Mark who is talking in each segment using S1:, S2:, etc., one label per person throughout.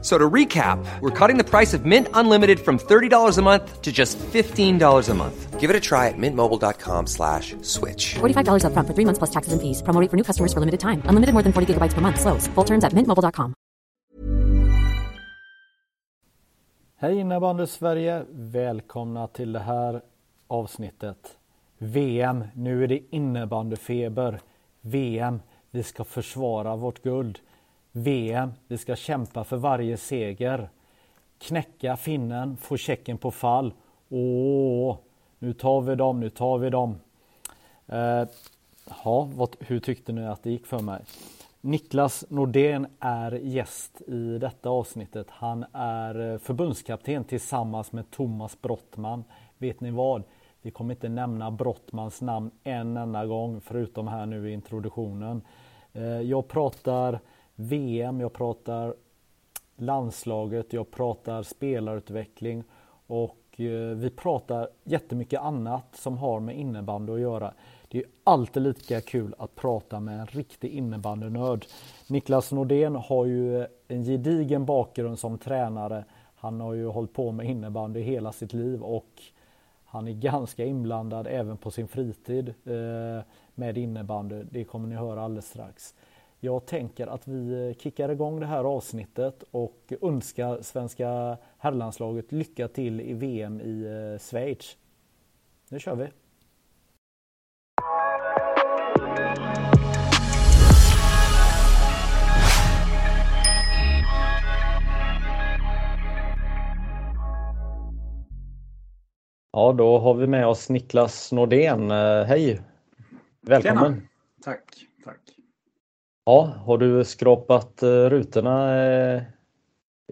S1: F- So to recap, we're cutting the price of Mint Unlimited from $30 a month to just $15 a month.
S2: Give it a try at mintmobile.com slash switch.
S3: $45 upfront for three months plus taxes and fees. Promo rate for new customers for limited time. Unlimited more than 40 gigabytes per month. Slows. Full terms at mintmobile.com.
S4: Hej innebandy Sverige! Välkomna till det här avsnittet. VM, nu är det innebandyfeber. VM, vi ska försvara vårt guld. VM, vi ska kämpa för varje seger. Knäcka finnen, få checken på fall. Åh, nu tar vi dem, nu tar vi dem. Eh, ja, vad, hur tyckte ni att det gick för mig? Niklas Nordén är gäst i detta avsnittet. Han är eh, förbundskapten tillsammans med Thomas Brottman. Vet ni vad? Vi kommer inte nämna Brottmans namn en enda gång förutom här nu i introduktionen. Eh, jag pratar VM, jag pratar landslaget, jag pratar spelarutveckling och eh, vi pratar jättemycket annat som har med innebandy att göra. Det är alltid lika kul att prata med en riktig innebandynörd. Niklas Nordén har ju en gedigen bakgrund som tränare. Han har ju hållit på med innebandy hela sitt liv och han är ganska inblandad även på sin fritid eh, med innebandy. Det kommer ni höra alldeles strax. Jag tänker att vi kickar igång det här avsnittet och önskar svenska herrlandslaget lycka till i VM i eh, Schweiz. Nu kör vi! Ja, då har vi med oss Niklas Nordén. Eh, Hej! Välkommen!
S5: Tjena. Tack, tack.
S4: Ja, har du skrapat eh, rutorna eh,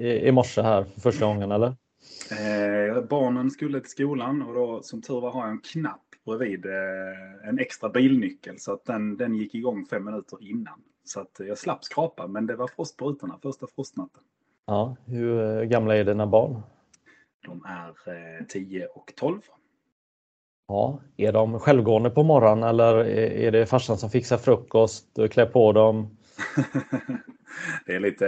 S4: i, i morse här för första gången eller?
S5: Eh, barnen skulle till skolan och då som tur var har jag en knapp bredvid eh, en extra bilnyckel så att den, den gick igång fem minuter innan. Så att jag slapp skrapa men det var frost på rutorna första frostnatten.
S4: Ja, hur eh, gamla är dina barn?
S5: De är eh, 10 och 12.
S4: Ja, är de självgående på morgonen eller är det farsan som fixar frukost och klär på dem?
S5: det, är lite,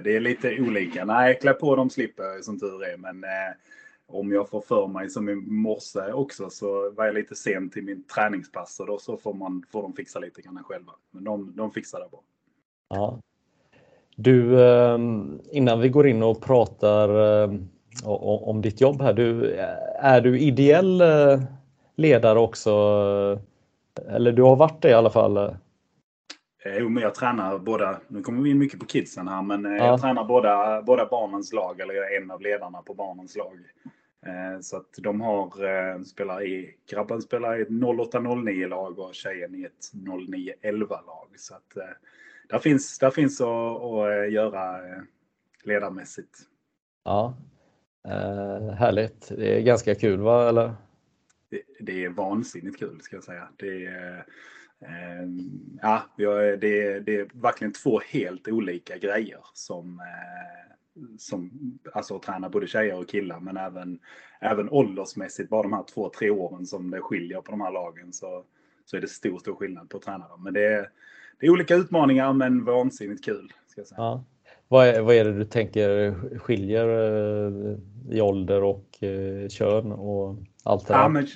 S5: det är lite olika. Nej, klä på dem slipper jag som tur är men eh, om jag får för mig som i morse också så var jag lite sen till min träningspass och då så får, man, får de fixa lite grann själva. Men de, de fixar det bra.
S4: Ja. Du, eh, innan vi går in och pratar eh, o- om ditt jobb här, du, är du ideell eh, ledare också? Eller du har varit det i alla fall? eh?
S5: Jo, men jag tränar båda, nu kommer vi in mycket på kidsen här, men eh,
S4: Ja.
S5: jag tränar båda, båda barnens lag, eller jag är en av ledarna på barnens lag. Eh, Så att de har, spelar i, grabben spelar i ett 08-09-lag och tjejen i ett 09-11-lag. Så att där finns, där finns att, att göra ledarmässigt.
S4: Ja, härligt. Det är ganska kul va? Eller?
S5: Det, det är vansinnigt kul ska jag säga. Det är, eh, ja, vi har- det, det är verkligen två helt olika grejer som, eh, som alltså att träna både tjejer och killar men även, även åldersmässigt, bara de här två, tre åren som det skiljer på de här lagen så, så är det stor, stor skillnad på att träna dem. Men det är, det är olika utmaningar men vansinnigt kul. Ska jag säga.
S4: Ja. Vad är, vad är det du tänker skiljer eh, i ålder och eh, kön och allt det?
S5: Ja, men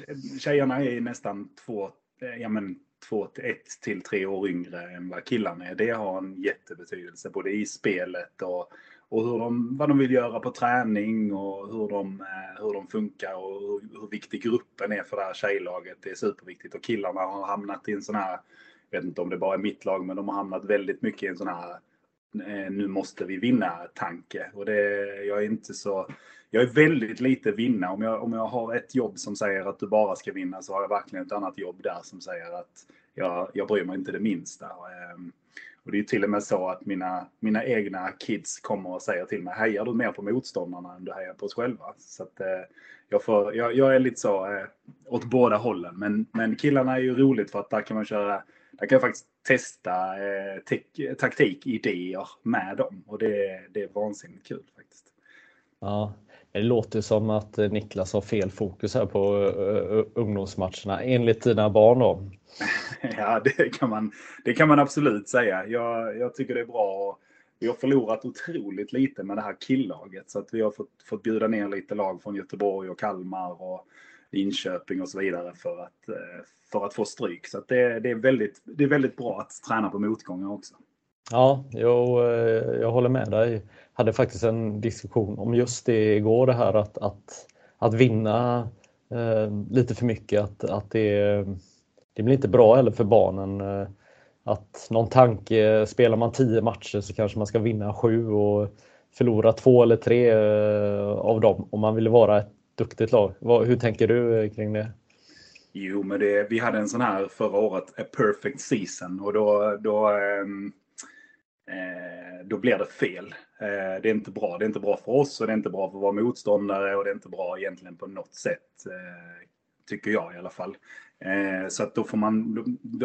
S5: tjejerna är nästan två, eh, ja, men två ett till tre år yngre än vad killarna är. Det har en jättebetydelse både i spelet och, och hur de, vad de vill göra på träning och hur de, eh, hur de funkar och hur, hur viktig gruppen är för det här tjejlaget. Det är superviktigt och killarna har hamnat i en sån här, jag vet inte om det bara är mitt lag, men de har hamnat väldigt mycket i en sån här eh, nu måste vi vinna tanke. Och det, jag är inte så, jag är väldigt lite vinna. Om jag, om jag har ett jobb som säger att du bara ska vinna så har jag verkligen ett annat jobb där som säger att jag, jag bryr mig inte det minsta. Ehm, och det är till och med så att mina, mina egna kids kommer och säger till mig, hejar du mer på motståndarna än du hejar på oss själva? Så att, eh, jag, får, jag, jag är lite så eh, åt båda hållen. Men, men killarna är ju roligt för att där kan man köra där kan jag faktiskt testa eh, te- taktikidéer med dem. Och det, det är vansinnigt kul faktiskt.
S4: Ja, det låter som att Niklas har fel fokus här på uh, ungdomsmatcherna enligt dina barn då.
S5: ja, det kan, man, det kan man absolut säga. Jag, jag tycker det är bra. Vi har förlorat otroligt lite med det här killaget så att vi har fått, fått bjuda ner lite lag från Göteborg och Kalmar och Linköping och så vidare för att, för att få stryk. Så det, det, är väldigt, det är väldigt bra att träna på motgångar också.
S4: Ja, jag, jag håller med dig hade faktiskt en diskussion om just det igår, det här att, att, att vinna eh, lite för mycket, att, att det, det blir inte bra heller för barnen. Eh, att någon tanke, spelar man tio matcher så kanske man ska vinna sju och förlora två eller tre eh, av dem om man vill vara ett duktigt lag. Hur tänker du eh, kring det?
S5: Jo, men det, vi hade en sån här förra året, A Perfect Season, och då, då ehm, Eh, då blir det fel. Eh, det är inte bra. Det är inte bra för oss och det är inte bra för våra motståndare och det är inte bra egentligen på något sätt. Eh, tycker jag i alla fall. Eh, så att då får man,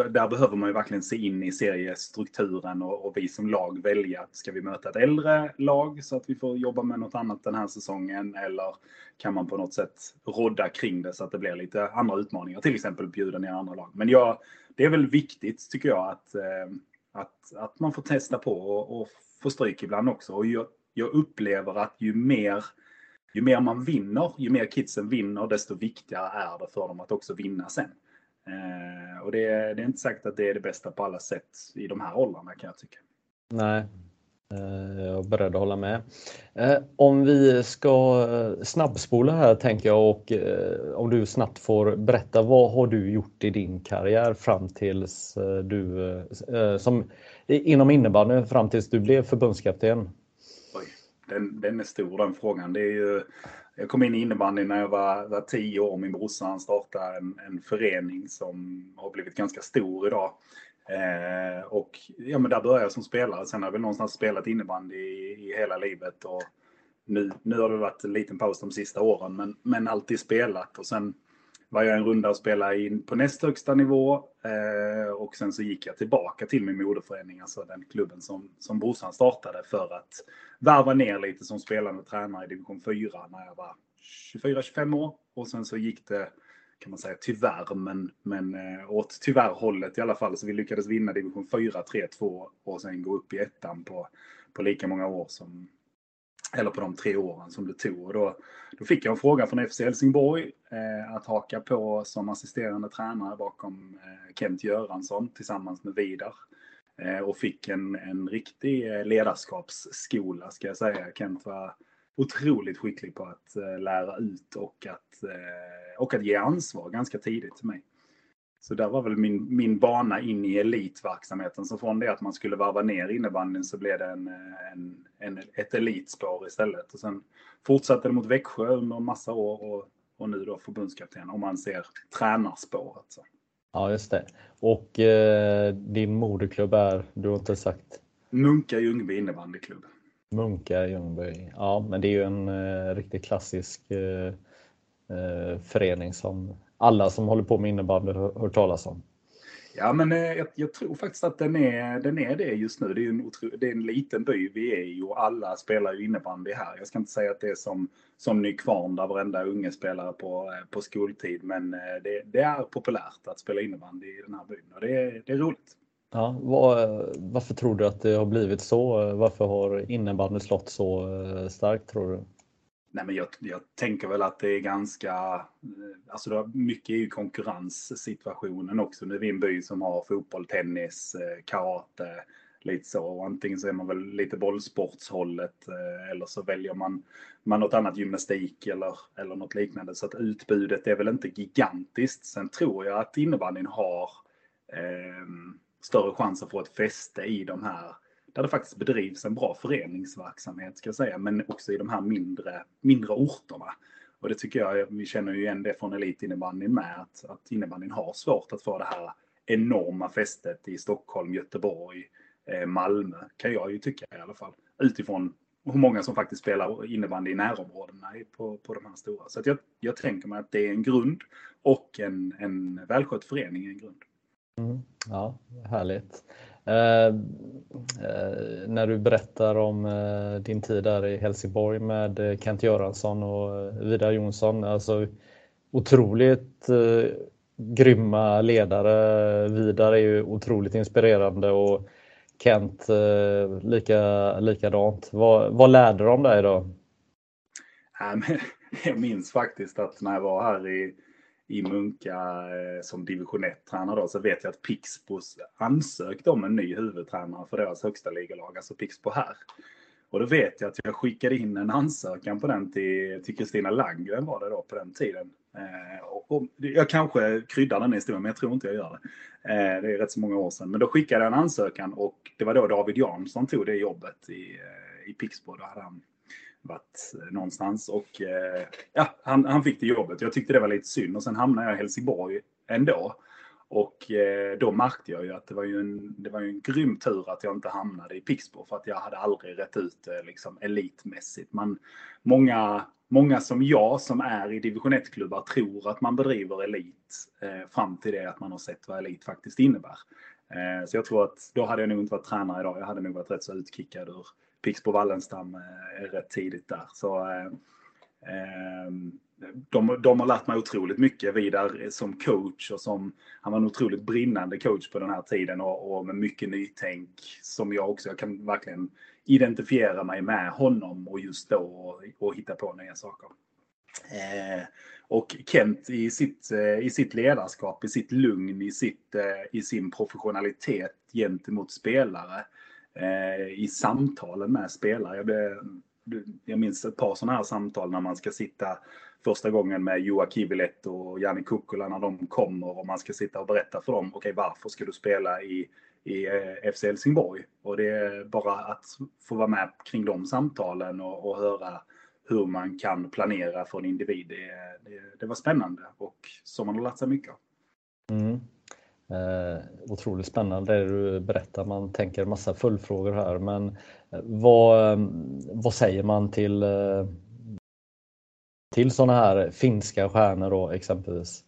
S5: där behöver man ju verkligen se in i seriestrukturen och, och vi som lag välja. Ska vi möta ett äldre lag så att vi får jobba med något annat den här säsongen? Eller kan man på något sätt rodda kring det så att det blir lite andra utmaningar? Till exempel bjuda ner andra lag. Men jag, det är väl viktigt tycker jag att att, att man får testa på och, och få stryk ibland också. Och jag, jag upplever att ju mer, ju mer man vinner, ju mer kidsen vinner, desto viktigare är det för dem att också vinna sen. Eh, och det, det är inte säkert att det är det bästa på alla sätt i de här åldrarna kan jag tycka.
S4: Nej, Eh, jag är beredd att hålla med. Eh, om vi ska eh, snabbspola här tänker jag och om du snabbt får berätta vad har du gjort i din karriär fram tills du som inom innebandyn fram tills du blev förbundskapten?
S5: Oj, den, den är stor den frågan. Det är ju, jag kom in i innebandy när jag var, var tio år. Min brorsa startade en, en förening som har blivit ganska stor idag. Eh, och ja, men där började jag som spelare. Sen har jag väl någonstans spelat innebandy i, i hela livet. Och nu, nu har det varit en liten paus de sista åren, men, men alltid spelat. Och sen var jag en runda och spelade in på näst högsta nivå. Eh, och sen så gick jag tillbaka till min moderförening, alltså den klubben som, som brorsan startade för att varva ner lite som spelande tränare i division 4 när jag var 24-25 år. Och sen så gick det kan man säga tyvärr, men, men eh, åt tyvärr hållet i alla fall. Så vi lyckades vinna division 4, 3-2 och sen gå upp i ettan på, på lika många år som, eller på de tre åren som det tog. Och då, då fick jag en fråga från FC Helsingborg eh, att haka på som assisterande tränare bakom eh, Kent Göransson tillsammans med Vidar. Eh, och fick en, en riktig eh, ledarskapsskola ska jag säga. Kent var otroligt skicklig på att eh, lära ut och att, eh, och att ge ansvar ganska tidigt till mig. Så där var väl min, min bana in i elitverksamheten. Så från det att man skulle varva ner innebandyn så blev det en, en, en, ett elitspår istället. Och sen fortsatte det mot Växjö under en massa år och, och nu då förbundskapten om man ser tränarspåret. Så.
S4: Ja, just det. Och eh, din moderklubb är, du har inte sagt?
S5: Munka Ljungby innebandyklubb.
S4: Munka Ljungby. Ja, men det är ju en eh, riktigt klassisk eh, eh, förening som alla som håller på med innebandy har hört talas om.
S5: Ja, men eh, jag, jag, tror faktiskt att den är, den är det just nu. Det är, en det är en liten by vi är i och alla spelar ju innebandy här. Jag ska inte säga att det är som, som Nykvarn där varenda unge spelar på, eh, på skoltid, men eh, det, det, är populärt att spela innebandy i den här byn och det det är roligt.
S4: Ja, var, varför tror du att det har blivit så? Varför har innebandy slått så eh, starkt tror du?
S5: Nej, men jag, jag, tänker väl att det är ganska, eh, alltså det mycket är ju konkurrenssituationen också. Nu är vi en by som har fotboll, tennis, eh, karate, lite så. Och antingen så är man väl lite bollsportshållet eller så väljer man, man något annat gymnastik eller, eller något liknande. Så att utbudet är väl inte gigantiskt. Sen tror jag att innebandyn har eh, större chans att få ett fäste i de här där det faktiskt bedrivs en bra föreningsverksamhet ska jag säga, men också i de här mindre, mindre orterna. Och det tycker jag, vi känner ju igen det från elitinnebandyn med, att, att innebandyn har svårt att få det här enorma fästet i Stockholm, Göteborg, eh, Malmö, kan jag ju tycka i alla fall. Utifrån hur många som faktiskt spelar innebandy i närområdena på, på de här stora. Så jag, jag tänker mig att det är en grund och en, en välskött förening är en grund.
S4: Mm, ja, härligt. Eh, eh, när du berättar om eh, din tid där i Helsingborg med eh, Kent Göransson och eh, Vidar Jonsson, alltså otroligt eh, grymma ledare. Vidar är ju otroligt inspirerande och Kent eh, lika, likadant. Vad, vad lärde de dig då?
S5: Jag minns faktiskt att när jag var här i, i Munka eh, som division 1-tränare så vet jag att Pixbo ansökte om en ny huvudtränare för deras högsta ligalag, alltså Pixbo här. Och då vet jag att jag skickade in en ansökan på den till Kristina Landgren var det då på den tiden. Eh, och, och, jag kanske kryddar den historien, men jag tror inte jag gör det. Eh, det är rätt så många år sedan. Men då skickade jag en ansökan och det var då David Jansson tog det jobbet i, eh, i Pixbo. Då hade han varit eh, någonstans och eh, ja, han, han fick det jobbet. Jag tyckte det var lite synd och sen hamnade jag i Helsingborg ändå. Och eh, då märkte jag ju att det var ju, en, det var ju en grym tur att jag inte hamnade i Pixbo för att jag hade aldrig rätt ut det liksom elitmässigt. Man, många, många som jag som är i division 1-klubbar tror att man bedriver elit eh, fram till det att man har sett vad elit faktiskt innebär. Eh, så jag tror att då hade jag nog inte varit tränare idag. Jag hade nog varit rätt så utkickad ur Pixbo Wallenstam eh, rätt tidigt där. Så, eh, eh, de, de har lärt mig otroligt mycket. Vidar som coach och som han var en otroligt brinnande coach på den här tiden och, och med mycket nytänk som jag också, jag kan verkligen identifiera mig med honom och just då och, och hitta på nya saker. Eh, och Kent i sitt, eh, i sitt ledarskap, i sitt lugn, i, sitt, eh, i sin professionalitet gentemot spelare, eh, Eh, i samtalen med spelare. Jag, jag minns ett par sådana här samtal när man ska sitta första gången med Joa Kivilet och Janni Kukkola när de kommer och man ska sitta och berätta för dem, okej okay, varför ska du spela i, i eh, FC Helsingborg? Och det är bara att få vara med kring de samtalen och, och höra hur man kan planera för en individ. Det, det, det var spännande och som man har lärt sig mycket.
S4: Mm. Eh, otroligt spännande det du berättar. Man tänker massa följdfrågor här, men eh, vad, eh, vad säger man till eh, till sådana här finska stjärnor då exempelvis?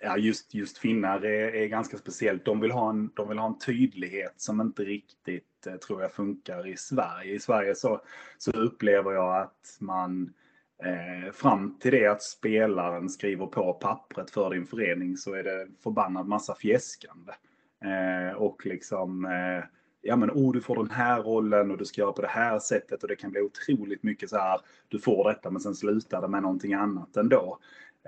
S5: Ja, just, just finnar är, är ganska speciellt. De vill, ha en, de vill ha en tydlighet som inte riktigt tror jag funkar i Sverige. I Sverige så, så upplever jag att man eh, fram till det att spelaren skriver på pappret för din förening så är det förbannad massa fjäskande. Eh, och liksom eh, ja men oh du får den här rollen och du ska göra på det här sättet och det kan bli otroligt mycket så här, du får detta men sen slutar det med någonting annat ändå.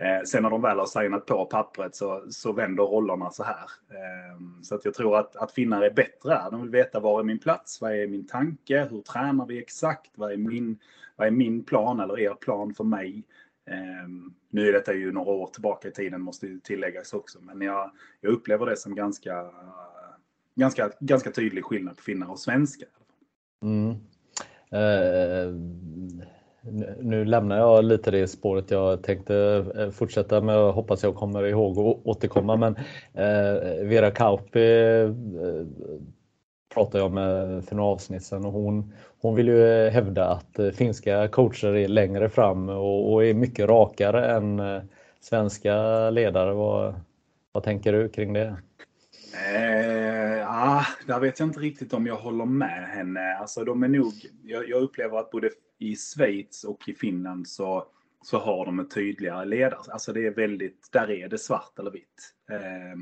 S5: Eh, sen när de väl har signat på pappret så, så vänder rollerna så här. Eh, så att jag tror att, att finnar är bättre här. De vill veta var är min plats, vad är min tanke, hur tränar vi exakt, vad är min, vad är min plan eller er plan för mig. Eh, nu är detta ju några år tillbaka i tiden måste ju tilläggas också, men jag, jag upplever det som ganska ganska, ganska tydlig skillnad på finnar och svenskar. Mm.
S4: Uh, nu lämnar jag lite det spåret jag tänkte eh, fortsätta med och hoppas jag kommer ihåg och återkomma. Men eh, Vera Kauppi pratade jag med för några avsnitt sedan och hon, hon vill ju hävda att eh, finska coacher är längre fram och, och är mycket rakare än eh, svenska ledare. Vad, vad tänker du kring det?
S5: Eh, ah, där vet jag inte riktigt om jag håller med henne. Alltså, de är nog, jag, jag upplever att både i Schweiz och i Finland så, så har de ett tydligare ledare. Alltså det är väldigt, där är det svart eller vitt. Eh,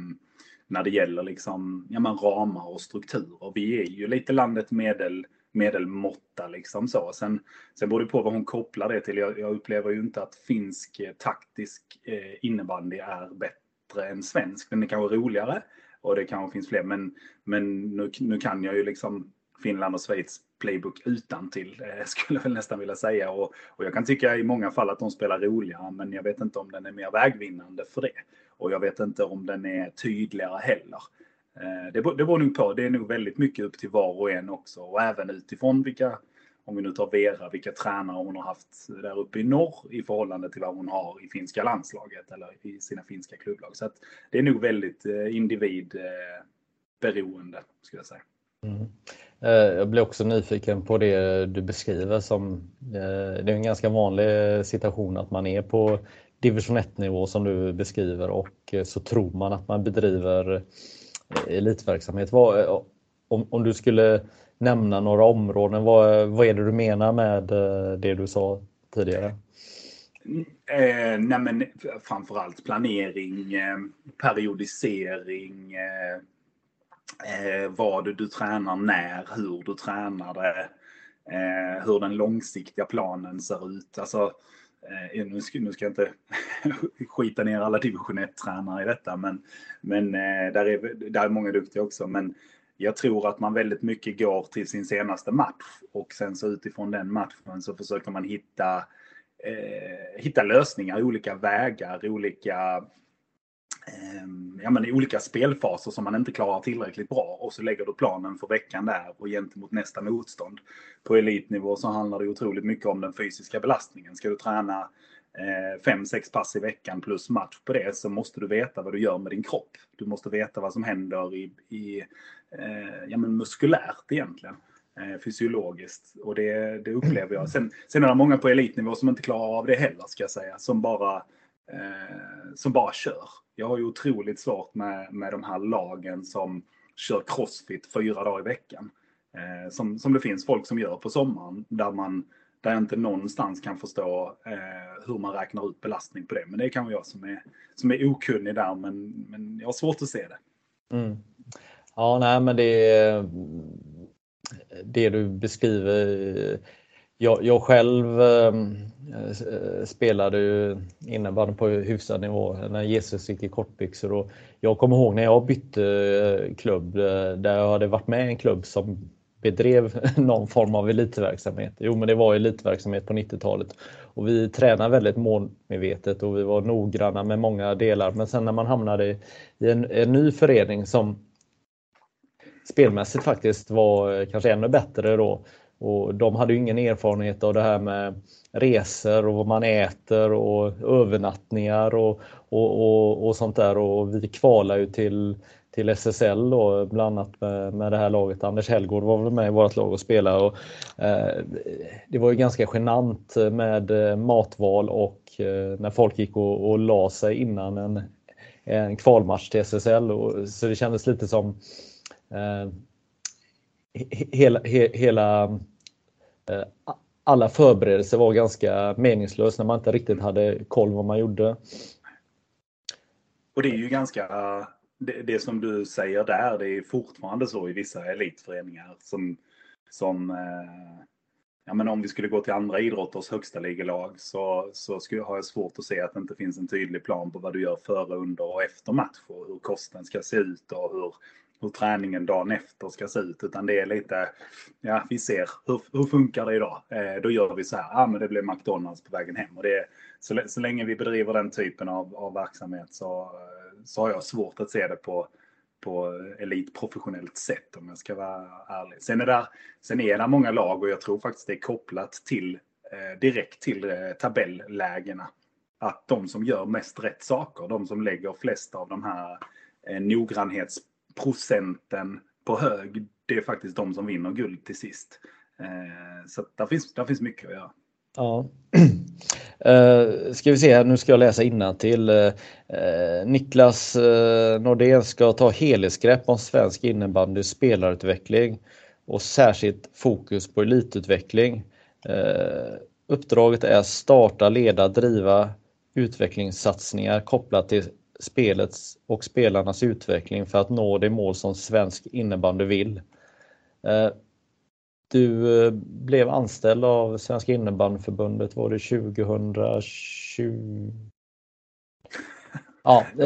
S5: när det gäller liksom, ja, men ramar och strukturer. Vi är ju lite landet medel, medelmåtta liksom så. Sen, sen beror det på vad hon kopplar det till. Jag, jag upplever ju inte att finsk eh, taktisk eh, innebandy är bättre än svensk. Den är kanske roligare och det kanske finns fler. Men, men nu, nu kan jag ju liksom Finland och Schweiz playbook utan till eh, skulle jag väl nästan vilja säga. Och, och jag kan tycka i många fall att de spelar roligare, men jag vet inte om den är mer vägvinnande för det. Och jag vet inte om den är tydligare heller. Eh, det det, det beror nog på. Det är nog väldigt mycket upp till var och en också och även utifrån vilka om vi nu tar Vera, vilka tränare hon har haft där uppe i norr i förhållande till vad hon har i finska landslaget eller i sina finska klubblag. Så att det är nog väldigt eh, individberoende, skulle jag säga. Mm.
S4: Eh, jag blir också nyfiken på det du beskriver som det är en ganska vanlig situation att man är på division 1 nivå som du beskriver och eh, så tror man att man bedriver eh, elitverksamhet. Vad, eh, om, om du skulle nämna några områden, vad, vad är det du menar med det du sa tidigare?
S5: Eh, nej men framförallt planering, eh, periodisering, eh, vad du tränar när, hur du tränar det, eh, hur den långsiktiga planen ser ut. Alltså, eh, nu, ska, nu ska jag inte skita ner alla division 1-tränare i detta, men, men eh, där, är, där är många duktiga också. Men jag tror att man väldigt mycket går till sin senaste match och sen så utifrån den matchen så försöker man hitta, eh, hitta lösningar, olika vägar, olika Ehm, ja, men i olika spelfaser som man inte klarar tillräckligt bra och så lägger du planen för veckan där och gentemot nästa motstånd. På elitnivå så handlar det otroligt mycket om den fysiska belastningen. Ska du träna eh, fem, sex pass i veckan plus match på det så måste du veta vad du gör med din kropp. Du måste veta vad som händer i, i eh, ja, men muskulärt egentligen eh, fysiologiskt. Och det, det upplever jag. Sen, sen är det många på elitnivå som inte klarar av det heller, ska jag säga. Som bara, eh, som bara kör. Jag har ju otroligt svårt med, med de här lagen som kör crossfit fyra dagar i veckan. Eh, som, som det finns folk som gör på sommaren där man där jag inte någonstans kan förstå eh, hur man räknar ut belastning på det. Men det är kanske jag som är, som är okunnig där, men, men jag har svårt att se det.
S4: Mm. Ja, nej, men det, det du beskriver jag, jag själv ehm, eh, spelade ju innebandy på hyfsad nivå när Jesus gick i kortbyxor. Och jag kommer ihåg när jag bytte eh, klubb eh, där jag hade varit med i en klubb som bedrev någon form av elitverksamhet. Jo, men det var elitverksamhet på 90-talet. Och vi tränade väldigt målmedvetet och vi var noggranna med många delar. Men sen när man hamnade i en, en ny förening som spelmässigt faktiskt var eh, kanske ännu bättre då och de hade ingen erfarenhet av det här med resor och vad man äter och övernattningar och, och, och, och sånt där. Och vi kvalar ju till, till SSL då, bland annat med, med det här laget. Anders Hellgård var väl med i vårt lag och spelade. Och, eh, det var ju ganska genant med eh, matval och eh, när folk gick och, och la sig innan en, en kvalmatch till SSL. Och, så det kändes lite som eh, hela, he, hela eh, alla förberedelser var ganska meningslösa när man inte riktigt hade koll vad man gjorde.
S5: Och det är ju ganska, det, det, som du säger där, det är fortfarande så i vissa elitföreningar som, som eh, ja men om vi skulle gå till andra idrotters högsta ligelag så, så skulle, har jag svårt att se att det inte finns en tydlig plan på vad du gör före, under och efter match och hur kosten ska se ut och hur hur träningen dagen efter ska se ut. Utan det är lite, ja vi ser, hur, hur funkar det idag? Eh, då gör vi så här, ja ah, men det blir McDonalds på vägen hem. Och det, så, så länge vi bedriver den typen av, av verksamhet så, eh, så har jag svårt att se det på, på elitprofessionellt sätt om jag ska vara ärlig. Sen är, det, sen är det många lag och jag tror faktiskt det är kopplat till eh, direkt till eh, tabellägena. Att de som gör mest rätt saker, de som lägger flest av de här eh, noggrannhets procenten på hög, det är faktiskt de som vinner guld till sist. Eh, så där finns, där finns mycket att göra.
S4: Ja. Uh, ska vi se här, nu ska jag läsa till. Uh, Niklas uh, Nordén ska ta helhetsgrepp om svensk innebandy spelarutveckling och särskilt fokus på elitutveckling. Uh, uppdraget är starta, leda, driva utvecklingssatsningar kopplat till spelets och spelarnas utveckling för att nå det mål som svensk innebandy vill. Eh, du eh, blev anställd av Svenska innebandyförbundet, var det 2020?
S5: Ja,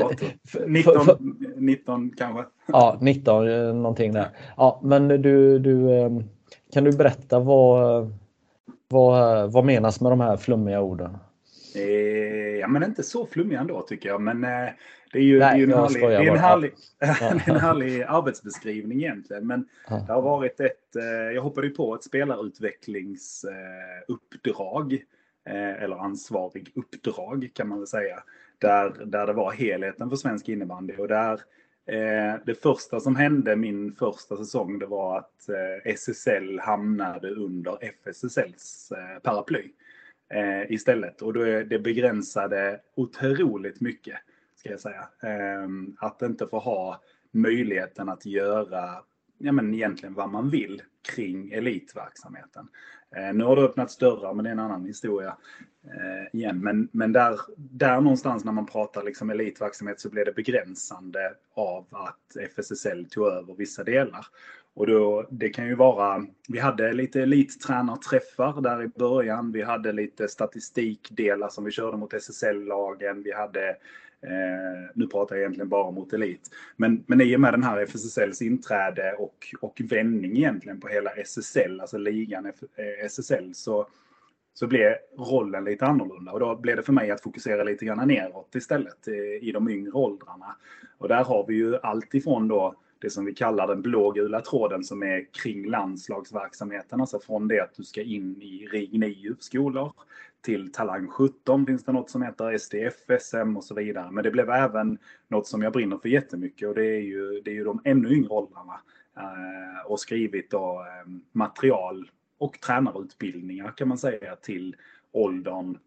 S5: 19, för, 19 kanske?
S4: Ja, 19 eh, någonting där. Ja, men du, du, kan du berätta vad, vad, vad menas med de här flummiga orden?
S5: Eh, ja, men inte så flummig ändå tycker jag. Men eh, det är ju, Nej, det är en, härlig, det är en, härlig, en härlig arbetsbeskrivning egentligen. Men ja. det har varit ett, eh, jag hoppade ju på ett spelarutvecklingsuppdrag. Eh, eller ansvarig uppdrag kan man väl säga. Där, där det var helheten för svensk innebandy. Och där, eh, det första som hände min första säsong det var att eh, SSL hamnade under FSSLs paraply eh, istället. Och då är det begränsade otroligt mycket, ska jag säga. Eh, att inte få ha möjligheten att göra ja, men egentligen vad man vill kring elitverksamheten. Eh, nu har det öppnats dörrar, men det är en annan historia eh, igen. Men, men där, där någonstans när man pratar liksom elitverksamhet så blev det begränsande av att FSSL tog över vissa delar. Och då, det kan ju vara, vi hade lite elittränarträffar där i början. Vi hade lite statistikdelar som vi körde mot SSL-lagen. Vi hade Eh, nu pratar jag egentligen bara mot elit. Men, men i och med den här FSSLs inträde och, och vändning egentligen på hela SSL, alltså ligan F eh, SSL, så, så blev rollen lite annorlunda. Och då blev det för mig att fokusera lite grann neråt istället i, i de yngre åldrarna. Och där har vi ju allt ifrån då det som vi kallar den blågula tråden som är kring landslagsverksamheten. Alltså från det att du ska in i RIG 9 skolor till Talang 17 finns det något som heter SDF, SM och så vidare. Men det blev även något som jag brinner för jättemycket och det är ju, det är ju de ännu yngre åldrarna. Eh, och skrivit då eh, material och tränarutbildningar kan man säga till åldern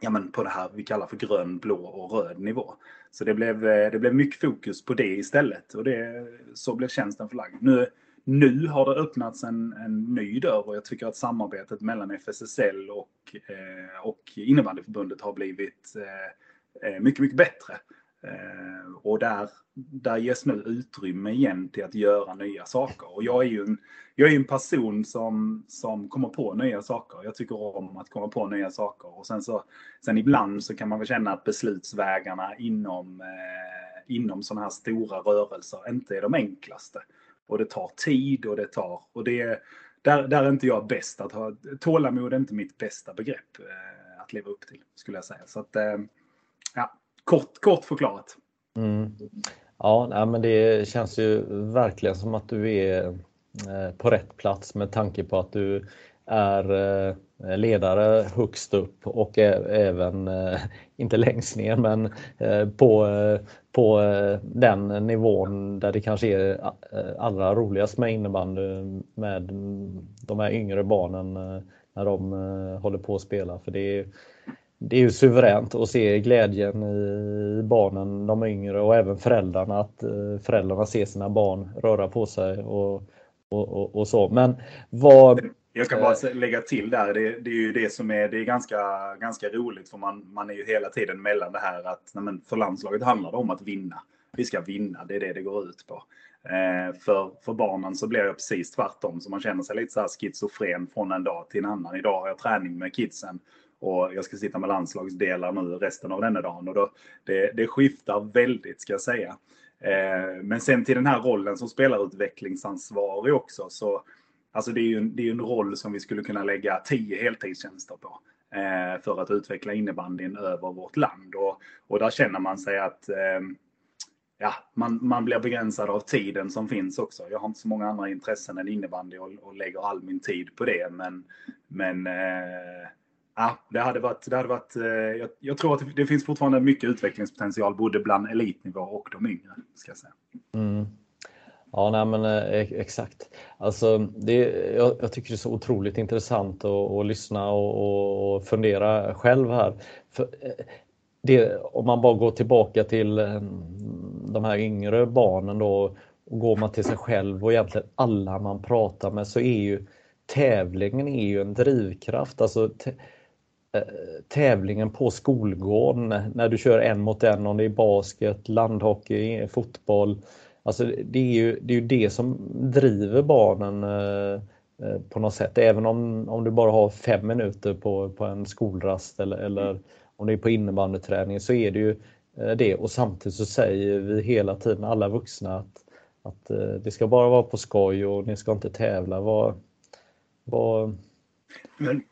S5: ja, men på det här vi kallar för grön, blå och röd nivå. Så det blev, eh, det blev mycket fokus på det istället och det, så blev tjänsten förlagd. Nu, nu har det öppnats en, en ny dörr och jag tycker att samarbetet mellan FSSL och, eh, och innebandyförbundet har blivit eh, eh mycket, mycket bättre. Eh, och där, där ges nu utrymme igen till att göra nya saker. Och jag är ju en, jag är en person som, som kommer på nya saker. Jag tycker om att komma på nya saker. Och sen, så, sen ibland så kan man väl känna att beslutsvägarna inom, eh, inom sådana här stora rörelser inte är de enklaste. Och det tar tid och det tar... Och det, där, där är inte jag bäst att ha... Tålamod är inte mitt bästa begrepp eh, att leva upp till, skulle jag säga. Så att, eh, ja, kort, kort förklarat.
S4: Mm. Ja, nej, men det känns ju verkligen som att du är eh, på rätt plats med tanke på att du är eh, ledare högst upp och även, eh, inte längst ner, men på, på den nivån där det kanske är allra roligast med innebandy med de här yngre barnen när de håller på att spela. För det är, det är ju suveränt att se glädjen i barnen, de yngre och även föräldrarna, att eh, föräldrarna ser sina barn röra på sig och, och, och, och så. Men vad
S5: jag kan bara lägga till där, det, det, är ju det som är, det är ganska, ganska roligt för man, man är ju hela tiden mellan det här att men för landslaget handlar det om att vinna. Vi ska vinna, det är det det går ut på. Eh, för, för barnen så blir det precis tvärtom, så man känner sig lite så här schizofren från en dag till en annan. Idag har jag träning med kidsen och jag ska sitta med landslagsdelar nu resten av denna dagen. Och då, det, det skiftar väldigt ska jag säga. Eh, men sen till den här rollen som spelarutvecklingsansvarig också så Alltså det är ju en, det är en roll som vi skulle kunna lägga tio heltidstjänster på eh, för att utveckla innebandyn över vårt land. Och, och där känner man sig att eh, ja, man, man blir begränsad av tiden som finns också. Jag har inte så många andra intressen än innebandy och, och lägger all min tid på det. Men, men eh, ja, det hade varit, det hade varit eh, jag, jag, tror att det finns fortfarande mycket utvecklingspotential både bland elitnivå och de yngre. Ska jag säga.
S4: Mm. Ja, nej, men eh, exakt. Alltså, det, jag, jag, tycker det är så otroligt intressant att, att lyssna och, och, fundera själv här. För eh, det, om man bara går tillbaka till de här yngre barnen då och går man till sig själv och egentligen alla man pratar med så är ju tävlingen är ju en drivkraft. Alltså, Eh, tävlingen på skolgården när du kör en mot en om det är basket, landhockey, fotboll Alltså det är ju det, är ju det som driver barnen eh, eh, på något sätt. Även om, om du bara har fem minuter på, på en skolrast eller, eller om det är på innebandyträning så är det ju eh, det. Och samtidigt så säger vi hela tiden, alla vuxna, att, att eh, det ska bara vara på skoj och ni ska inte tävla. Var, var...
S5: Men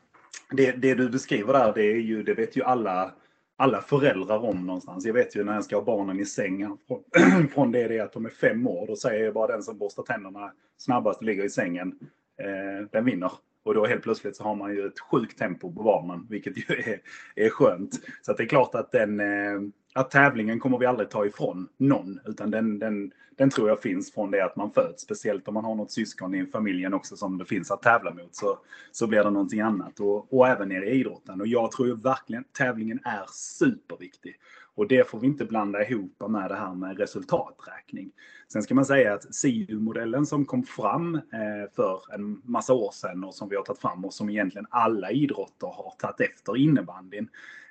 S5: det, det du beskriver där, det är ju, det vet ju alla alla föräldrar om någonstans. Jag vet ju när jag ska ha barnen i sängen från, från det, det att de är fem år. Då säger jag bara den som borstar tänderna snabbast ligger i sängen, eh, den vinner. Och då helt plötsligt så har man ju ett sjukt tempo på barnen, vilket ju är, är skönt. Så det är klart att den, eh, att tävlingen kommer vi aldrig ta ifrån någon. Utan den, den, den tror jag finns från det att man föds. Speciellt om man har något syskon i familjen också som det finns att tävla mot. Så, så blir det någonting annat. Och, och även nere i idrotten. Och jag tror ju verkligen tävlingen är superviktig. Och det får vi inte blanda ihop med det här med resultaträkning. Sen ska man säga att SIU-modellen som kom fram eh, för en massa år sedan och som vi har tagit fram och som egentligen alla idrotter har tagit efter innebandyn.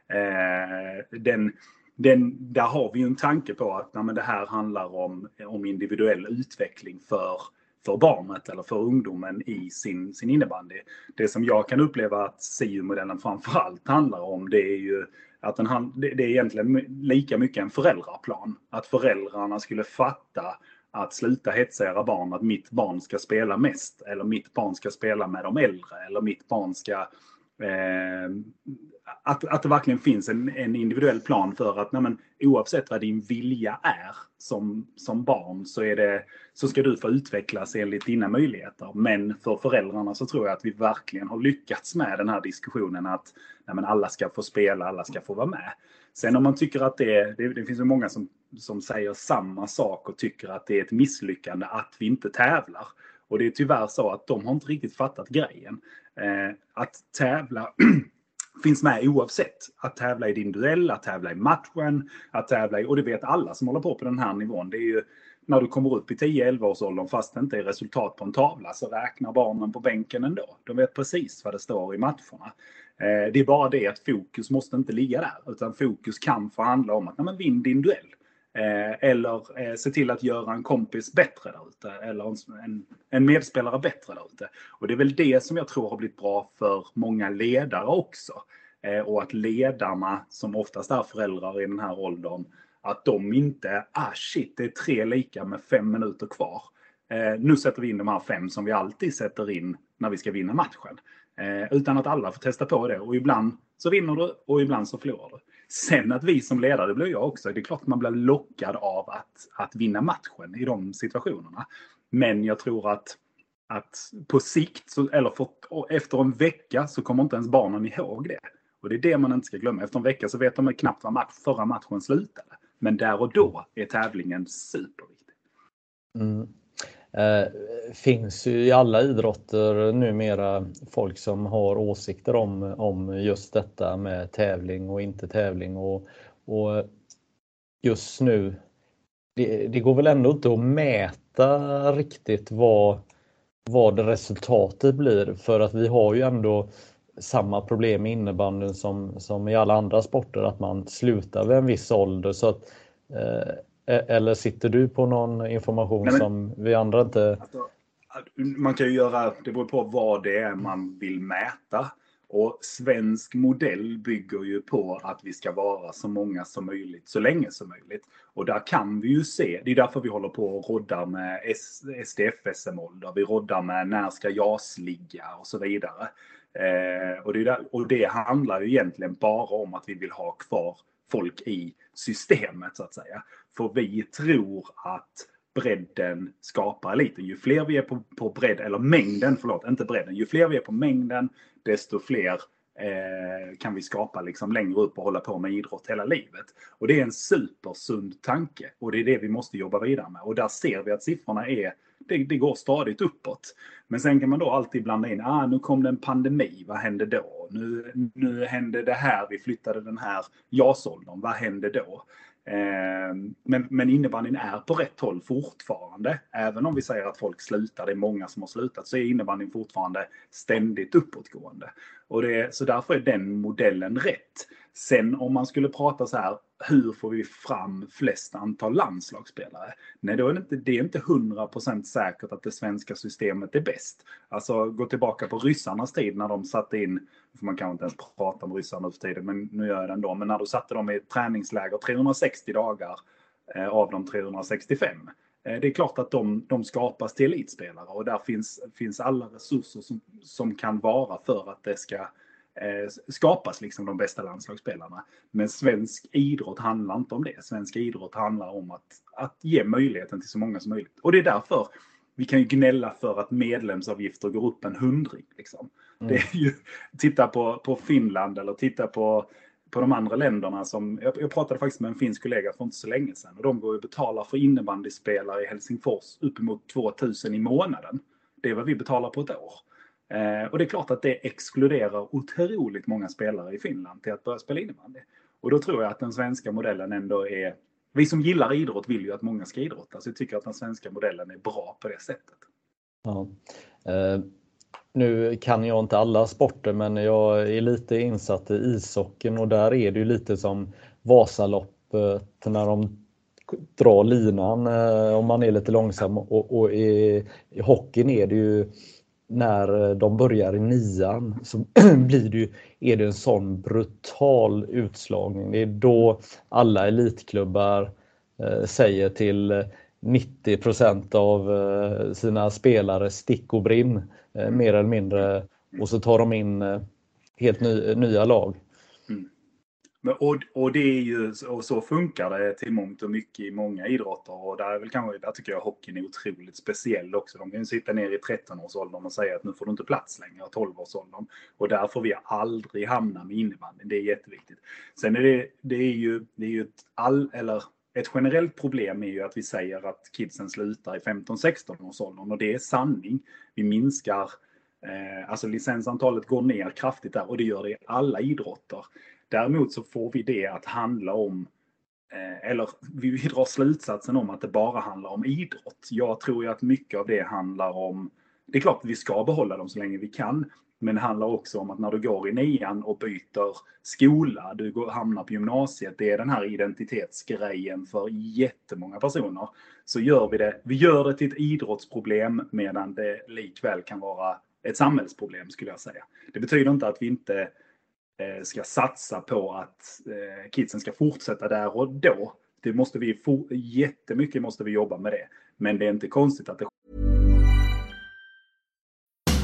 S5: Eh, den, den, där har vi ju en tanke på att nej, det här handlar om, om individuell utveckling för, för barnet eller för ungdomen i sin, sin innebandy. Det som jag kan uppleva att SIU-modellen framförallt handlar om det är ju att den, det är egentligen lika mycket en föräldraplan. Att föräldrarna skulle fatta att sluta hetsa era barn att mitt barn ska spela mest eller mitt barn ska spela med de äldre eller mitt barn ska eh, att, att det verkligen finns en, en individuell plan för att nej men, oavsett vad din vilja är som, som barn så, är det, så ska du få utvecklas enligt dina möjligheter. Men för föräldrarna så tror jag att vi verkligen har lyckats med den här diskussionen att nej men, alla ska få spela, alla ska få vara med. Sen om man tycker att det, det, det finns ju många som, som säger samma sak och tycker att det är ett misslyckande att vi inte tävlar. Och det är tyvärr så att de har inte riktigt fattat grejen. Eh, att tävla finns med oavsett. Att tävla i din duell, att tävla i matchen, att tävla i, och det vet alla som håller på på den här nivån. Det är ju när du kommer upp i 10-11 års åldern, fast det inte är resultat på en tavla, så räknar barnen på bänken ändå. De vet precis vad det står i matcherna. Eh, det är bara det att fokus måste inte ligga där, utan fokus kan få handla om att nej, men vinn din duell. Eh, eller eh, se till att göra en kompis bättre där ute. Eller en, en medspelare bättre där ute. Och det är väl det som jag tror har blivit bra för många ledare också. Eh, och att ledarna, som oftast är föräldrar i den här åldern, att de inte, ah shit, det är tre lika med fem minuter kvar. Eh, nu sätter vi in de här fem som vi alltid sätter in när vi ska vinna matchen. Eh, utan att alla får testa på det. Och ibland så vinner du och ibland så förlorar du. Sen att vi som ledare, det blir jag också, det är klart att man blir lockad av att, att vinna matchen i de situationerna. Men jag tror att, att på sikt, så, eller för, efter en vecka, så kommer inte ens barnen ihåg det. Och det är det man inte ska glömma. Efter en vecka så vet de knappt vad match, förra matchen slutade. Men där och då är tävlingen superviktig.
S4: Mm. Eh, finns ju i alla idrotter numera folk som har åsikter om, om just detta med tävling och inte tävling. Och, och just nu, det, det, går väl ändå inte att mäta riktigt vad, vad resultatet blir för att vi har ju ändå samma problem i innebandyn som, som i alla andra sporter, att man slutar vid en viss ålder. Så att, eh, eller sitter du på någon information Nej, men, som vi andra inte... Alltså,
S5: man kan ju göra, det beror på vad det är man vill mäta. Och svensk modell bygger ju på att vi ska vara så många som möjligt, så länge som möjligt. Och där kan vi ju se, det är därför vi håller på och roddar med SDF-SM-ålder. Vi roddar med när ska JAS ligga och så vidare. Eh, och, det där, och det handlar ju egentligen bara om att vi vill ha kvar folk i systemet så att säga. För vi tror att bredden skapar eliten. Ju fler vi är på, på bredd, eller mängden, förlåt, inte bredden. Ju fler vi är på mängden, desto fler eh, kan vi skapa liksom längre upp och hålla på med idrott hela livet. Och det är en supersund tanke och det är det vi måste jobba vidare med. Och där ser vi att siffrorna är det, det, går stadigt uppåt. Men sen kan man då alltid blanda in, ah, nu kom det en pandemi, vad hände då? Nu, nu hände det här, vi flyttade den här JAS-åldern, vad hände då? Eh, men, men innebandyn är på rätt håll fortfarande. Även om vi säger att folk slutar, det är många som har slutat, så är innebandyn fortfarande ständigt uppåtgående. Och det, så därför är den modellen rätt. Sen om man skulle prata så här, hur får vi fram flest antal landslagsspelare? Nej, då är det, inte, det är inte 100% säkert att det svenska systemet är bäst. Alltså gå tillbaka på ryssarnas tid när de satte in, för man kan inte ens prata om ryssarna nu för tiden, men nu gör jag det ändå, men när du satte dem i träningsläger 360 dagar eh, av de 365. Eh, det är klart att de, de skapas till elitspelare och där finns, finns alla resurser som, som kan vara för att det ska Eh, skapas liksom de bästa landslagsspelarna. Men svensk idrott handlar inte om det. Svensk idrott handlar om att, att ge möjligheten till så många som möjligt. Och det är därför vi kan ju gnälla för att medlemsavgifter går upp en hundring. Liksom. Mm. Det är ju, titta på, på Finland eller titta på på de andra länderna som, jag, jag pratade faktiskt med en finsk kollega för inte så länge sedan och de går och betalar för innebandyspelare i Helsingfors uppemot 2000 i månaden. Det är vad vi betalar på ett år. Eh, och det är klart att det exkluderar otroligt många spelare i Finland till att börja spela innebandy. Och då tror jag att den svenska modellen ändå är... Vi som gillar idrott vill ju att många ska idrotta, så jag tycker att den svenska modellen är bra på det sättet.
S4: Ja. Eh, nu kan jag inte alla sporter, men jag är lite insatt i ishockeyn och där är det ju lite som Vasaloppet när de drar linan eh, om man är lite långsam och, och i, i hockeyn är det ju när de börjar i nian så blir det ju, är det en sån brutal utslagning. Det är då alla elitklubbar eh, säger till 90% av eh, sina spelare stick och brinn mer eller mindre och så tar de in eh, helt ny, nya lag.
S5: Mm. Men, och, och det är ju, och så funkar det till mångt och mycket i många idrotter. Och där, är väl kanske, där tycker jag hockeyn är otroligt speciell också. De kan ju sitta ner i 13-årsåldern och säga att nu får du inte plats längre, 12-årsåldern. Och där får vi aldrig hamna med innebandyn. Det är jätteviktigt. Sen är det, det är ju, det är ju ett all, eller ett generellt problem är ju att vi säger att kidsen slutar i 15-16 års åldern och det är sanning. Vi minskar, eh, alltså licensantalet går ner kraftigt där och det gör det i alla idrotter. Däremot så får vi det att handla om eh, eller vi drar slutsatsen om att det bara handlar om idrott. Jag tror ju att mycket av det handlar om, det är klart att vi ska behålla dem så länge vi kan, men det handlar också om att när du går i nian och byter skola, du går, hamnar på gymnasiet, det är den här identitetsgrejen för jättemånga personer. Så gör vi det, vi gör det till ett idrottsproblem medan det likväl kan vara ett samhällsproblem skulle jag säga. Det betyder inte att vi inte eh, ska satsa på att eh, kidsen ska fortsätta där och då. Det måste vi, jättemycket måste vi jobba med det. Men det är inte konstigt att det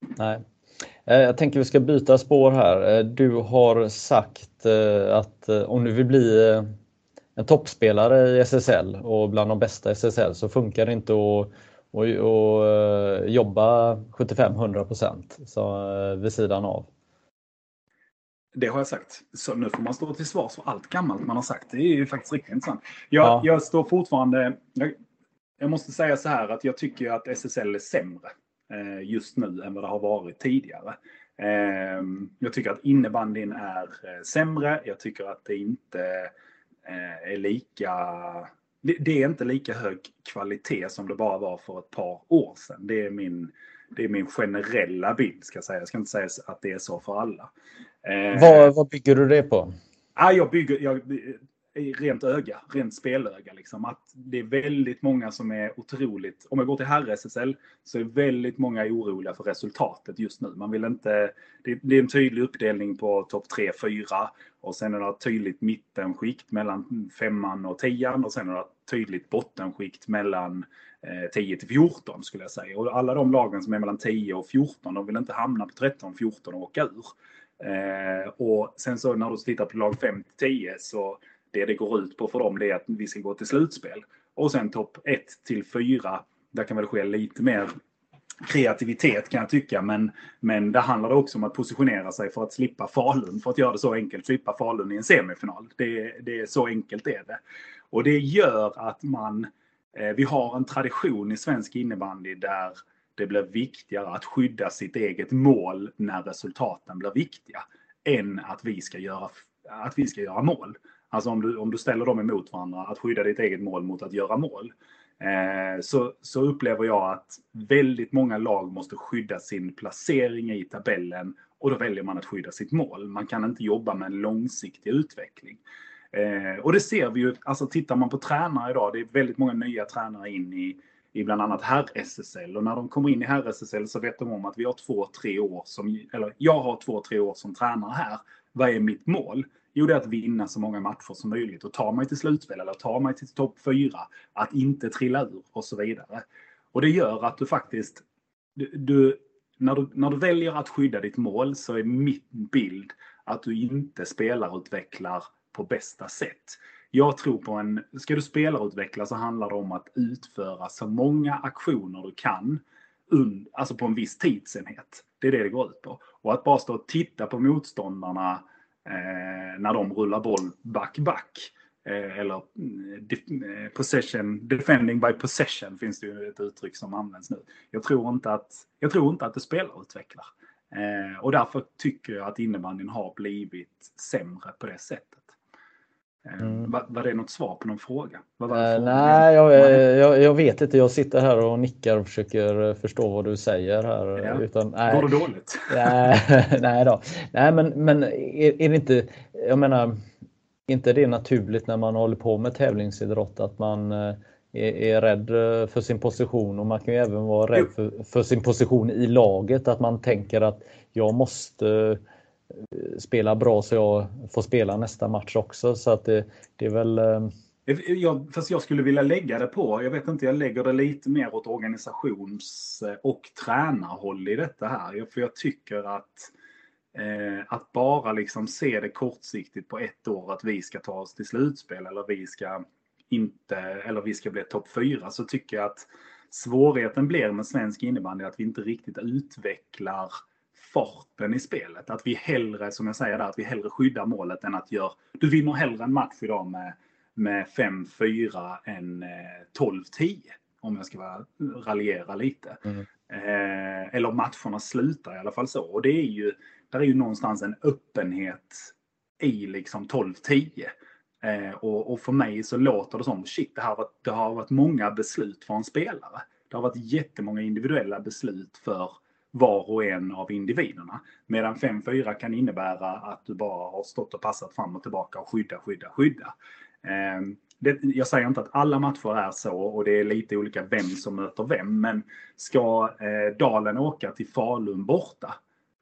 S4: Nej. Eh, jag tänker vi ska byta spår här. Eh, du har sagt eh, att om du vill bli en toppspelare i SSL och bland de bästa i SSL så funkar det inte att och, och jobba 75-100% vid sidan av.
S5: Det har jag sagt. Så nu får man stå till svars för allt gammalt man har sagt. Det är ju faktiskt riktigt intressant. Jag, ja. jag står fortfarande... Jag, jag, måste säga så här att jag tycker att SSL är sämre just nu än vad det har varit tidigare. Ehm, jag tycker att innebandyn är eh, sämre. Jag tycker att det inte eh, är lika det är inte lika hög kvalitet som det bara var för ett par år sedan. Det är min, det är min generella bild ska jag säga. Jag ska inte säga att det är så för alla.
S4: Vad, vad bygger du det på?
S5: jag bygger, jag, rent öga, rent spelöga. Liksom. Att det är väldigt många som är otroligt, om jag går till herr-SSL, så är väldigt många oroliga för resultatet just nu. Man vill inte, det, blir är en tydlig uppdelning på topp 3, 4 och sen är det ett tydligt mittenskikt mellan femman och tian och sen är det ett tydligt bottenskikt mellan eh, 10 till 14 skulle jag säga. Och alla de lagen som är mellan 10 och 14, de vill inte hamna på 13, 14 och åka ur. Eh, och sen så när du tittar på lag 5 till 10 så det det går ut på för dem det är att vi ska gå till slutspel. Och sen topp 1 till 4, där kan väl ske lite mer kreativitet kan jag tycka, men, men det handlar också om att positionera sig för att slippa Falun, för att göra det så enkelt, slippa Falun i en semifinal. Det, det är så enkelt är det. Och det gör att man, eh, vi har en tradition i svensk innebandy där det blir viktigare att skydda sitt eget mål när resultaten blir viktiga än att vi ska göra, att vi ska göra mål. Alltså om du, om du ställer dem emot varandra, att skydda ditt eget mål mot att göra mål. Eh, så, så upplever jag att väldigt många lag måste skydda sin placering i tabellen och då väljer man att skydda sitt mål. Man kan inte jobba med en långsiktig utveckling. Eh, och det ser vi ju, alltså tittar man på tränare idag, det är väldigt många nya tränare in i, i bland annat herr-SSL. Och när de kommer in i herr-SSL så vet de om att vi har två, tre år som, eller jag har två, tre år som tränare här. Vad är mitt mål? Jo, det är att vinna så många matcher som möjligt och ta mig till slutspel eller ta mig till topp fyra. Att inte trilla ur och så vidare. Och det gör att du faktiskt, du, du, när, du, när du väljer att skydda ditt mål så är mitt bild att du inte spelarutvecklar på bästa sätt. Jag tror på en, ska du spelarutveckla så handlar det om att utföra så många aktioner du kan, und, alltså på en viss tidsenhet. Det är det det går ut på. Och att bara stå och titta på motståndarna eh, Eh, när de rullar boll back-back. Eh, eller eh, de, eh, possession, defending by possession finns det ju ett uttryck som används nu. Jag tror inte att, jag tror inte att det spelarutvecklar. Eh, och därför tycker jag att innebandyn har blivit sämre på det sättet. Eh, mm. Var, var, det något svar på någon fråga?
S4: Uh, nej, jag, jag, jag, vet inte. Jag sitter här och nickar och försöker förstå vad du säger här.
S5: Ja. Utan, nej, Går det dåligt?
S4: Nej, nej, då. nej men, men är, är det inte, jag menar, inte det naturligt när man håller på med tävlingsidrott att man är, är rädd för sin position och man kan ju även vara rädd för, för sin position i laget. Att man tänker att jag måste spela bra så jag får spela nästa match också. Så att det, det är väl... Eh,
S5: jag, fast jag skulle vilja lägga det på, jag vet inte, jag lägger det lite mer åt organisations eh, och tränarhåll i detta här. För jag tycker att eh, att bara liksom se det kortsiktigt på ett år att vi ska ta oss till slutspel eller vi ska inte, eller vi ska bli topp fyra, så tycker jag att svårigheten blir med svensk innebandy att vi inte riktigt utvecklar farten i spelet. Att vi hellre, som jag säger där, att vi hellre skyddar målet än att göra... Du vinner hellre en match idag med, med 5-4 än eh, 12-10. Om jag ska vara, raljera lite. Mm. Eh, eller matcherna slutar i alla fall så. Och det är ju, där är ju någonstans en öppenhet i liksom 12-10. Eh, och, och, för mig så låter det som, shit, det, här var, det har varit många beslut för en spelare. Det har varit jättemånga individuella beslut för var och en av individerna. Medan 5-4 kan innebära att du bara har stått och passat fram och tillbaka och skydda, skydda, skydda. Ehm, det, jag säger inte att alla matcher är så och det är lite olika vem som möter vem. Men ska eh, Dalen åka till Falun borta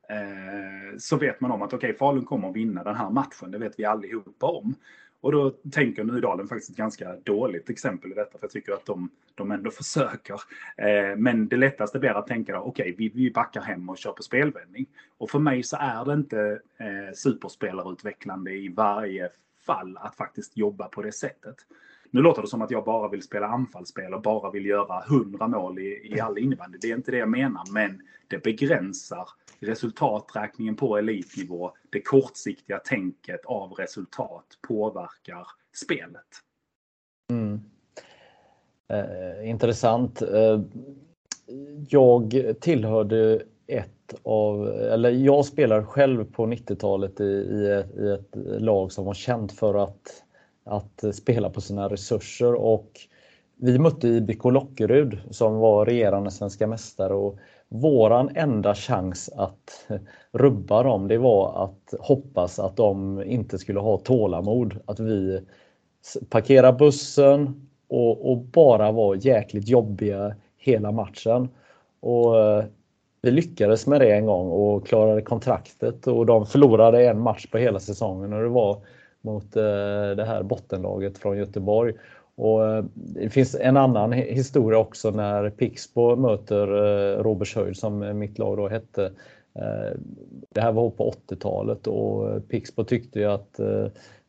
S5: eh, så vet man om att okej, okay, Falun kommer att vinna den här matchen. Det vet vi allihopa om. Och då tänker Nydalen faktiskt ett ganska dåligt exempel i detta, för jag tycker att de, de ändå försöker. Eh, men det lättaste blir att tänka, okej, okay, vi, vi backar hem och kör på spelvändning. Och för mig så är det inte eh, superspelarutvecklande i varje fall att faktiskt jobba på det sättet. Nu låter det som att jag bara vill spela anfallsspel och bara vill göra 100 mål i, i all innebandy. Det är inte det jag menar, men det begränsar resultaträkningen på elitnivå. Det kortsiktiga tänket av resultat påverkar spelet.
S4: Mm. Eh, intressant. Eh, jag tillhörde ett av, eller jag spelar själv på 90-talet i, i, ett, i ett lag som var känt för att att spela på sina resurser och vi mötte IBK Lockerud som var regerande svenska mästare och våran enda chans att rubba dem det var att hoppas att de inte skulle ha tålamod. Att vi parkerar bussen och, och bara var jäkligt jobbiga hela matchen. Och eh, vi lyckades med det en gång och klarade kontraktet och de förlorade en match på hela säsongen och det var mot eh, det här bottenlaget från Göteborg. Och eh, det finns en annan historia också när Pixbo möter Robertshöjd som mitt lag då hette. Det här var på 80-talet och Pixbo tyckte ju att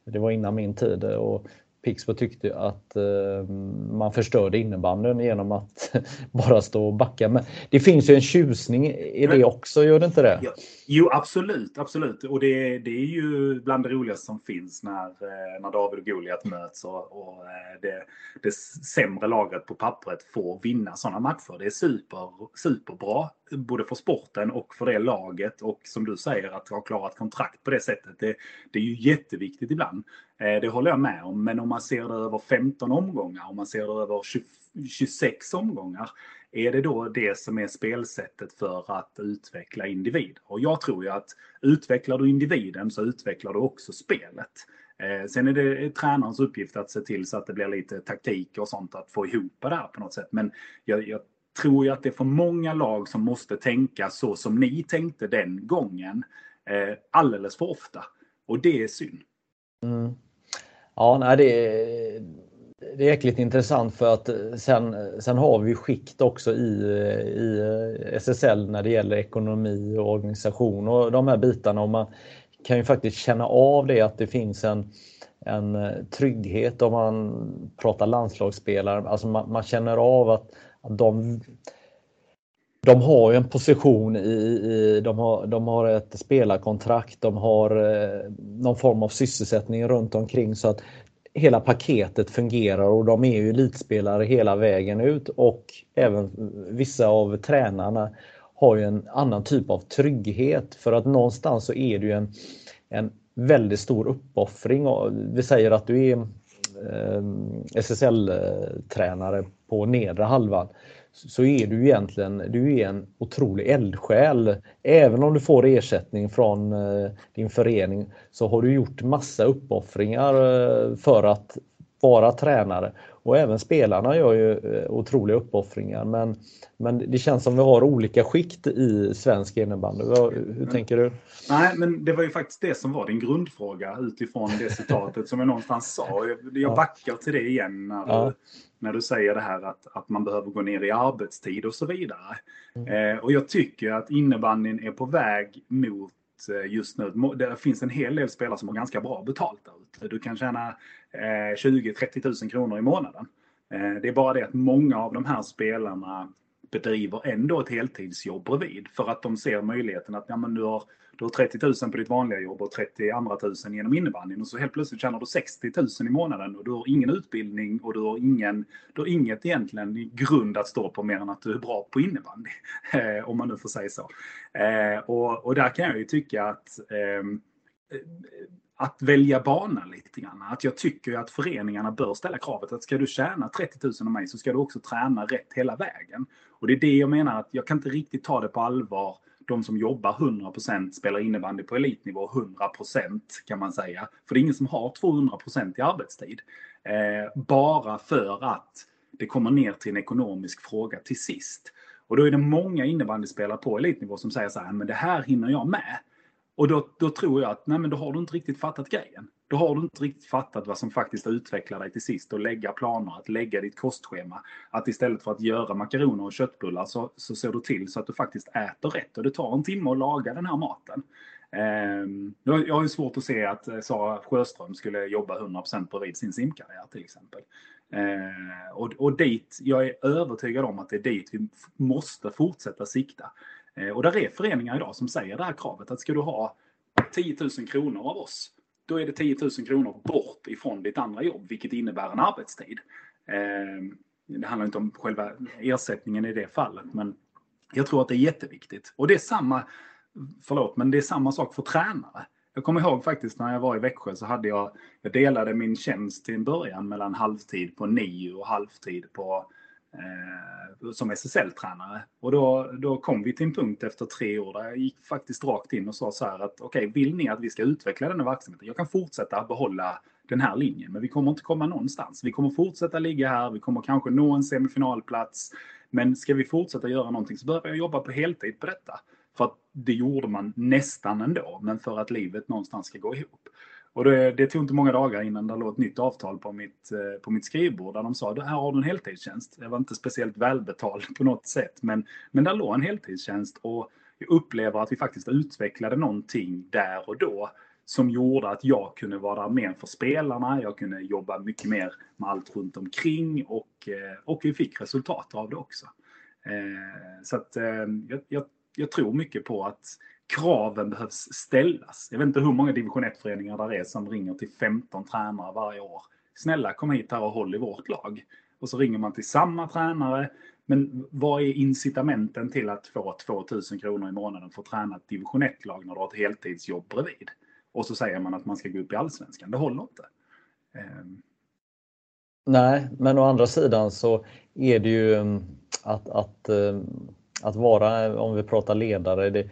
S4: det var innan min tid och Pixbo tyckte att eh, man förstörde innebanden genom att bara stå och backa. Men det finns ju en tjusning i det också, gör det inte det?
S5: Jo, absolut, absolut. Och det, det är ju bland det roligaste som finns när, eh, när David och Goliat möts och, och eh, det, det sämre laget på pappret får vinna sådana matcher. Det är super, superbra, både för sporten och för det laget. Och som du säger, att ha klarat kontrakt på det sättet, det, det är ju jätteviktigt ibland. Eh, det håller jag med om. Men om man ser det över 15 omgångar, om man ser det över 20, 26 omgångar, är det då det som är spelsättet för att utveckla individer? Och jag tror ju att utvecklar du individen så utvecklar du också spelet. Eh, sen är det tränarens uppgift att se till så att det blir lite taktik och sånt att få ihop det här på något sätt. Men jag, jag tror jag att det är för många lag som måste tänka så som ni tänkte den gången eh, alldeles för ofta. Och det är synd.
S4: Mm. Ja, nej, det, är, det är jäkligt intressant för att eh, sen, sen har vi skikt också i, eh, i eh, SSL när det gäller ekonomi och organisation och de här bitarna. Och man kan ju faktiskt känna av det att det finns en, en trygghet om man pratar landslagsspelare. Alltså man, man känner av att de de har ju en position i, i de, har, de har ett spelarkontrakt, de har eh, någon form av sysselsättning runt omkring så att hela paketet fungerar och de är ju elitspelare hela vägen ut och även vissa av tränarna har ju en annan typ av trygghet för att någonstans så är det ju en, en väldigt stor uppoffring. Vi säger att du är eh, SSL-tränare på nedre halvan så är du egentligen du är en otrolig eldsjäl. Även om du får ersättning från eh, din förening så har du gjort massa uppoffringar eh, för att vara tränare. Och även spelarna gör ju eh, otroliga uppoffringar. Men, men det känns som vi har olika skikt i svensk innebandy. Hur mm. tänker du?
S5: Nej, men det var ju faktiskt det som var din grundfråga utifrån det citatet som jag någonstans sa. Jag backar till det igen när ja. du, när du säger det här att, att man behöver gå ner i arbetstid och så vidare. Mm. Eh, och jag tycker att innebandyn är på väg mot Eh, just nu. Det finns en hel del spelare som har ganska bra betalt där ute. Du kan tjäna eh, 20-30 000 kronor i månaden. Eh, det är bara det att många av de här spelarna bedriver ändå ett heltidsjobb bredvid för att de ser möjligheten att ja, men du, har, du har 30 000 på ditt vanliga jobb och 30 andra tusen genom innebandyn och så helt plötsligt tjänar du 60 000 i månaden och du har ingen utbildning och du har, ingen, du har inget egentligen grund att stå på mer än att du är bra på innebandy. Eh, om man nu får säga så. Eh, och, och där kan jag ju tycka att ehm, eh, att välja bana lite grann. Att jag tycker att föreningarna bör ställa kravet att ska du tjäna 30 000 av mig så ska du också träna rätt hela vägen. Och det är det jag menar att jag kan inte riktigt ta det på allvar. De som jobbar 100% spelar innebandy på elitnivå 100% kan man säga. För det är ingen som har 200% i arbetstid. Eh, bara för att det kommer ner till en ekonomisk fråga till sist. Och då är det många innebandyspelare på elitnivå som säger så här, men det här hinner jag med. Och då, då tror jag att nej, men då har du inte riktigt fattat grejen. Då har du inte riktigt fattat vad som faktiskt utvecklar dig till sist och lägga planer, att lägga ditt kostschema. Att istället för att göra makaroner och köttbullar så, så ser du till så att du faktiskt äter rätt. Och det tar en timme att laga den här maten. Eh, jag har ju svårt att se att eh, Sara Sjöström skulle jobba 100% bredvid sin simkarriär till exempel. Eh, och, och dit, jag är övertygad om att det är dit vi måste fortsätta sikta. Eh, och där är föreningar idag som säger det här kravet att ska du ha 10 000 kronor av oss, då är det 10 000 kronor bort ifrån ditt andra jobb, vilket innebär en arbetstid. Ehm, det handlar inte om själva ersättningen i det fallet, men jag tror att det är jätteviktigt. Och det är samma, förlåt, men det är samma sak för tränare. Jag kommer ihåg faktiskt när jag var i Växjö så hade jag, jag delade min tjänst till en början mellan halvtid på NIO och halvtid på eh, som SSL-tränare. Och då, då kom vi till en punkt efter tre år där jag gick faktiskt rakt in och sa så här att okej, okay, vill ni att vi ska utveckla den här verksamheten? Jag kan fortsätta behålla den här linjen, men vi kommer inte komma någonstans. Vi kommer fortsätta ligga här, vi kommer kanske nå en semifinalplats. Men ska vi fortsätta göra någonting så behöver jag jobba på heltid på detta. För att det gjorde man nästan ändå, men för att livet någonstans ska gå ihop. Och det, det tog inte många dagar innan det låg ett nytt avtal på mitt, eh, på mitt skrivbord där de sa att här har du en heltidstjänst. Det var inte speciellt välbetald på något sätt, men, men där låg en heltidstjänst och jag upplever att vi faktiskt utvecklade någonting där och då som gjorde att jag kunde vara där mer för spelarna. Jag kunde jobba mycket mer med allt runt omkring och, eh, och vi fick resultat av det också. Eh, så att jag, jag, jag tror mycket på att kraven behövs ställas. Jag vet inte hur många division 1-föreningar där är som ringer till 15 tränare varje år. Snälla kom hit här och håll i vårt lag. Och så ringer man till samma tränare. Men vad är incitamenten till att få 2000 kronor i månaden för att träna ett division 1-lag när du har ett heltidsjobb bredvid? Och så säger man att man ska gå upp i allsvenskan. Det håller inte. Ehm.
S4: Nej, men å andra sidan så är det ju mm, att, att, eh, att vara, om vi pratar ledare, det,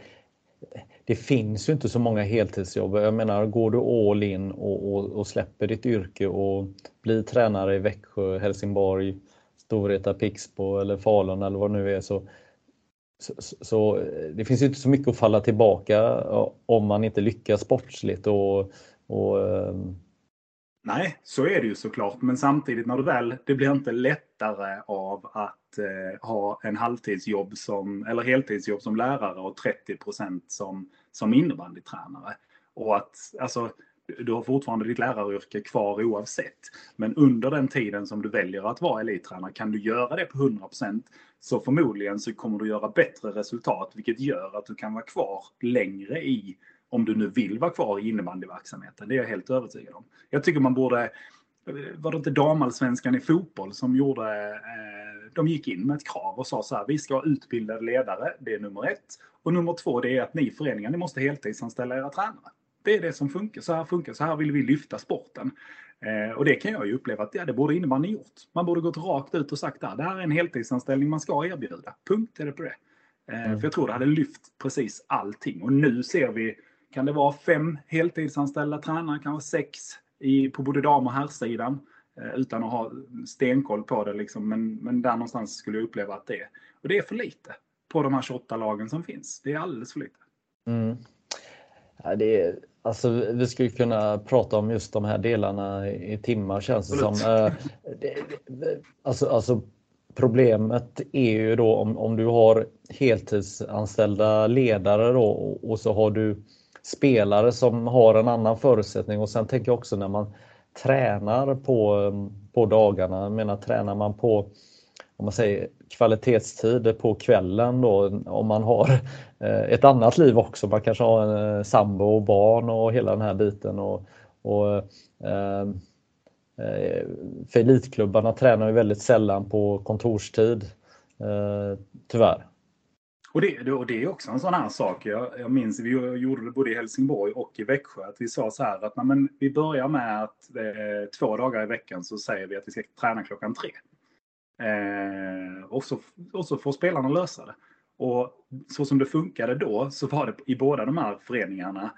S4: det finns ju inte så många heltidsjobb. Jag menar, går du all in och, och, och släpper ditt yrke och blir tränare i Växjö, Helsingborg, Storvreta, Pixbo eller Falun eller vad det nu är så, så, så, eh, det finns inte så mycket att falla tillbaka om man inte lyckas sportsligt och, och ehm,
S5: Nej, så är det ju såklart. Men samtidigt när du väl, det blir inte lättare av att eh, ha en halvtidsjobb som, eller heltidsjobb som lärare och 30 som, som innebandytränare. Och att, alltså, du har fortfarande ditt läraryrke kvar oavsett. Men under den tiden som du väljer att vara elittränare, kan du göra det på 100% så förmodligen så kommer du göra bättre resultat, vilket gör att du kan vara kvar längre i om du nu vill vara kvar i innebandyverksamheten. Det är jag helt övertygad om. Jag tycker man borde, var det inte damallsvenskan i fotboll som gjorde, eh, de gick in med ett krav och sa så här, vi ska ha utbildade ledare, det är nummer ett. Och nummer två, det är att ni föreningar, ni måste heltidsanställa era tränare. Det är det som funkar, så här funkar, så här vill vi lyfta sporten. Eh, och det kan jag ju uppleva att ja, det borde innebandy gjort. Man borde gått rakt ut och sagt att det här är en heltidsanställning man ska erbjuda. Punkt är det på det. Eh, mm. För jag tror det hade lyft precis allting. Och nu ser vi kan det vara fem heltidsanställda tränare, kanske sex i, på både dam och herrsidan. Eh, utan att ha stenkoll på det. Liksom. Men, men där någonstans skulle jag uppleva att det är. Och det är för lite på de här 28 lagen som finns. Det är alldeles för lite.
S4: Mm. Ja, det är, alltså, vi skulle kunna prata om just de här delarna i timmar känns det som. Eh, det, alltså, alltså, problemet är ju då om, om du har heltidsanställda ledare då, och, och så har du spelare som har en annan förutsättning. Och sen tänker jag också när man tränar på, eh, på dagarna, jag menar tränar man på om man säger kvalitetstid på kvällen då om man har eh, ett annat liv också, man kanske har en eh, sambo och barn och hela den här biten. Och, och eh, för elitklubbarna tränar ju väldigt sällan på kontorstid, eh, tyvärr.
S5: Och det, och det är också en sån här sak. Jag, jag minns vi gjorde det både i Helsingborg och i Växjö. Att vi sa så här att men, vi börjar med att eh, två dagar i veckan så säger vi att vi ska träna klockan tre. Eh, och, så, och så får spelarna lösa det. Och så som det funkade då så var det i båda de här föreningarna.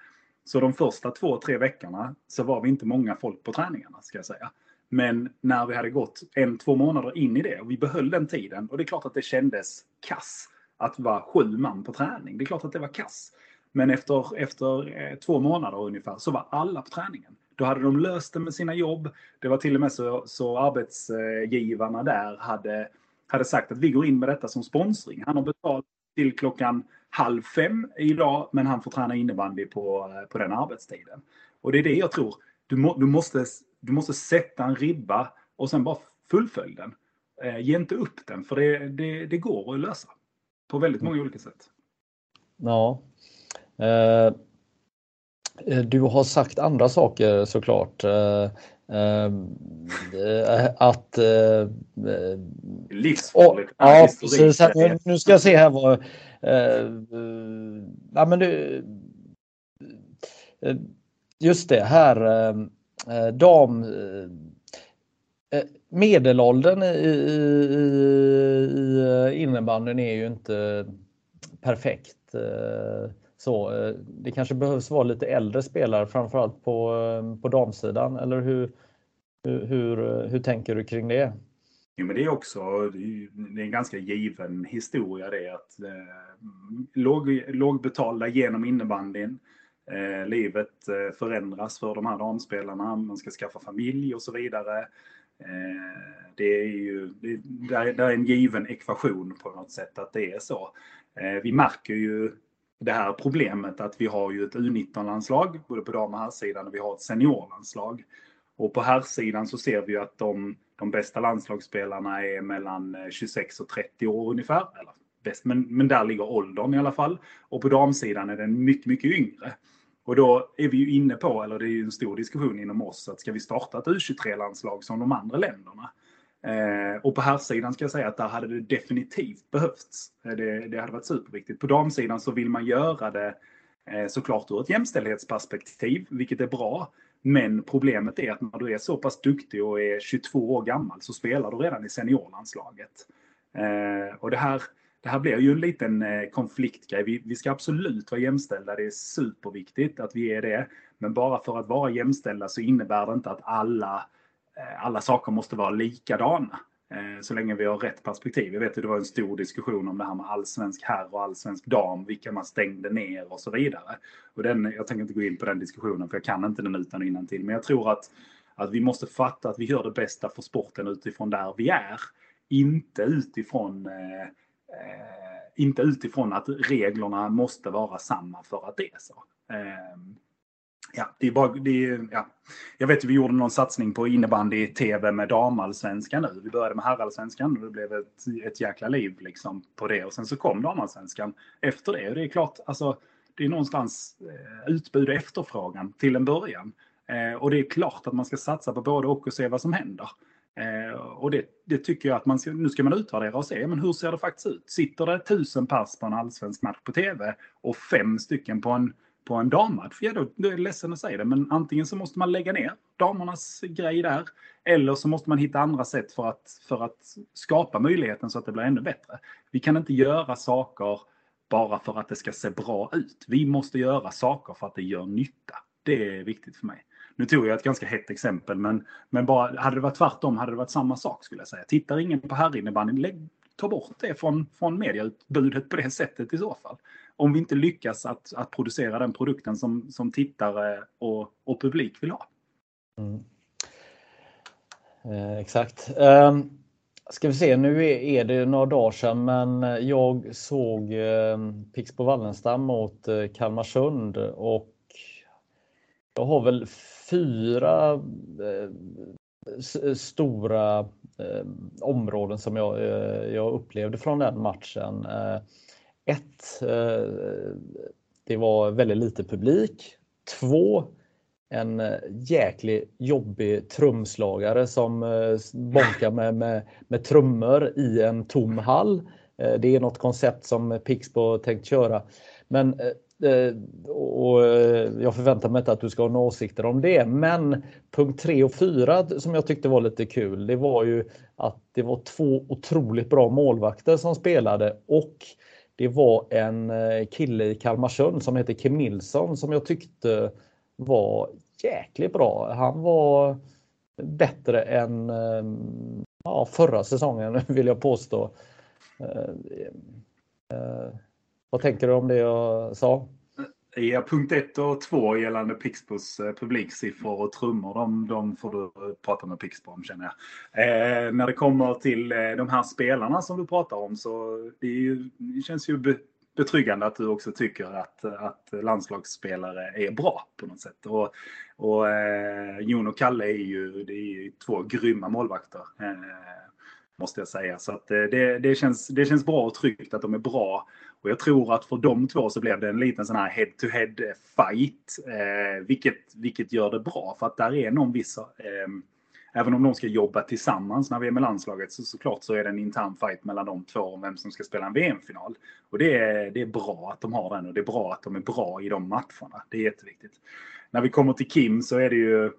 S5: Så de första två, tre veckorna så var vi inte många folk på träningarna ska jag säga. Men när vi hade gått en, två månader in i det och vi behöll den tiden och det är klart att det kändes kass att vara sju man på träning. Det är klart att det var kass. Men efter, efter eh, två månader ungefär så var alla på träningen. Då hade de löst det med sina jobb. Det var till och med så, så arbetsgivarna där hade, hade sagt att vi går in med detta som sponsring. Han har betalt till klockan halv fem idag, men han får träna innebandy på, eh, på den arbetstiden. Och det är det jag tror. Du, må, du, måste, du måste sätta en ribba och sen bara fullfölj den. Eh, ge inte upp den, för det, det, det går att lösa på väldigt många olika sätt.
S4: Ja. Eh, du har sagt andra saker såklart. Eh, eh, att... Eh,
S5: Livsfarligt.
S4: Och, ja, precis. Nu ska jag se här vad... Eh, ja, men du, eh, just det, här eh, dam medelåldern i, i, i eh, innebandyn är ju inte perfekt. Eh, så eh, det kanske behövs vara lite äldre spelare, framförallt på, på damsidan. Eller hur, hur, hur, hur tänker du kring det?
S5: Jo, men det är också det är en ganska given historia det att eh, låg, lågbetalda genom innebandyn. Eh, livet eh, förändras för de här damspelarna. Man ska skaffa familj och så vidare. Eh, det är ju det är, är en given ekvation på något sätt att det är så. Eh, vi märker ju det här problemet att vi har ju ett U19-landslag, både på dam och herrsidan, och vi har ett seniorlandslag. Och på herrsidan så ser vi ju att de, de bästa landslagsspelarna är mellan eh, 26 och 30 år ungefär. Eller bäst, men, men där ligger åldern i alla fall. Och på damsidan är den mycket, mycket yngre. Och då är vi ju inne på, eller det är ju en stor diskussion inom oss, att ska vi starta ett U23-landslag som de andra länderna? Eh, och på herrsidan ska jag säga att där hade det definitivt behövts. Eh, det, det hade varit superviktigt. På damsidan så vill man göra det eh, såklart ur ett jämställdhetsperspektiv, vilket är bra. Men problemet är att när du är så pass duktig och är 22 år gammal så spelar du redan i seniorlandslaget. Eh, och det här, det här blir ju en liten eh, konfliktgrej. Vi, vi ska absolut vara jämställda, det är superviktigt att vi är det. Men bara för att vara jämställda så innebär det inte att alla eh, alla saker måste vara likadana. Eh, så länge vi har rätt perspektiv. Jag vet att det var en stor diskussion om det här med allsvensk herr och allsvensk dam, vilka man stängde ner och så vidare. Och den, jag tänker inte gå in på den diskussionen för jag kan inte den utan innan till. Men jag tror att, att vi måste fatta att vi gör det bästa för sporten utifrån där vi är. Inte utifrån eh, Eh, inte utifrån att reglerna måste vara samma för att det är så. Eh, Ja, det är bara, det är, ja. Jag vet att vi gjorde någon satsning på innebandy tv med damallsvenskan nu. Vi började med herrallsvenskan och det blev ett, ett jäkla liv liksom på det. Och sen så kom damallsvenskan efter det. Och det är klart, alltså, det är någonstans eh, utbud och efterfrågan till en början. Eh, och det är klart att man ska satsa på både och och se vad som händer. Eh, och det, det, tycker jag att man ska, nu ska man utvärdera och se, men hur ser det faktiskt ut? Sitter det tusen pers på en allsvensk match på tv och fem stycken på en på en dammatch, ja då, då är jag ledsen att säga det, men antingen så måste man lägga ner damernas grej där, eller så måste man hitta andra sätt för att, för att skapa möjligheten så att det blir ännu bättre. Vi kan inte göra saker bara för att det ska se bra ut. Vi måste göra saker för att det gör nytta. Det är viktigt för mig. Nu tog jag ett ganska hett exempel, men, men bara, hade det varit tvärtom hade det varit samma sak skulle jag säga. Tittar ingen på herrinnebandyn, ta bort det från, från medieutbudet på det sättet i så fall om vi inte lyckas att, att producera den produkten som, som tittare och, och publik vill ha. Mm.
S4: Eh, exakt. Um, ska vi se, nu är, är, det några dagar sedan men jag såg eh, Pixbo Wallenstam mot eh, Kalmarsund och jag har väl fyra eh, eh, stora eh, områden som jag, eh, jag upplevde från den matchen. Eh, ett, eh, det var väldigt lite publik. Två, en jäklig jäkligt jobbig trumslagare som eh, bonkar med, med, med trummor i en tom hall. Eh, det är något koncept som Pixbo tänkt köra. Men Eh, och eh, jag förväntar mig inte att du ska ha några åsikter om det. Men punkt 3 och 4 som jag tyckte var lite kul, det var ju att det var två otroligt bra målvakter som spelade och det var en eh, kille i Kalmarsund som heter Kim Nilsson som jag tyckte var jäkligt bra. Han var bättre än ja, förra säsongen vill jag påstå. Vad tänker du om det jag sa?
S5: Ja, punkt 1 och 2 gällande Pixbos eh, publiksiffror och trummor, de, de får du eh, prata med Pixbo om känner jag. Eh, när det kommer till eh, de här spelarna som du pratar om så det, ju, det känns ju be, betryggande att du också tycker att, att landslagsspelare är bra på något sätt. Och, och eh, Jon och Kalle är ju, det är ju två grymma målvakter. Eh, måste jag säga. Så att det, det, känns, det känns bra och tryggt att de är bra. Och jag tror att för de två så blev det en liten sån här head-to-head eh, fight. Eh, vilket, vilket gör det bra för att där är någon viss... Eh, även om de ska jobba tillsammans när vi är med landslaget så såklart så är det en intern fight mellan de två om vem som ska spela en VM-final. Och det är, det är bra att de har den och det är bra att de är bra i de matcherna. Det är jätteviktigt. När vi kommer till Kim så är det ju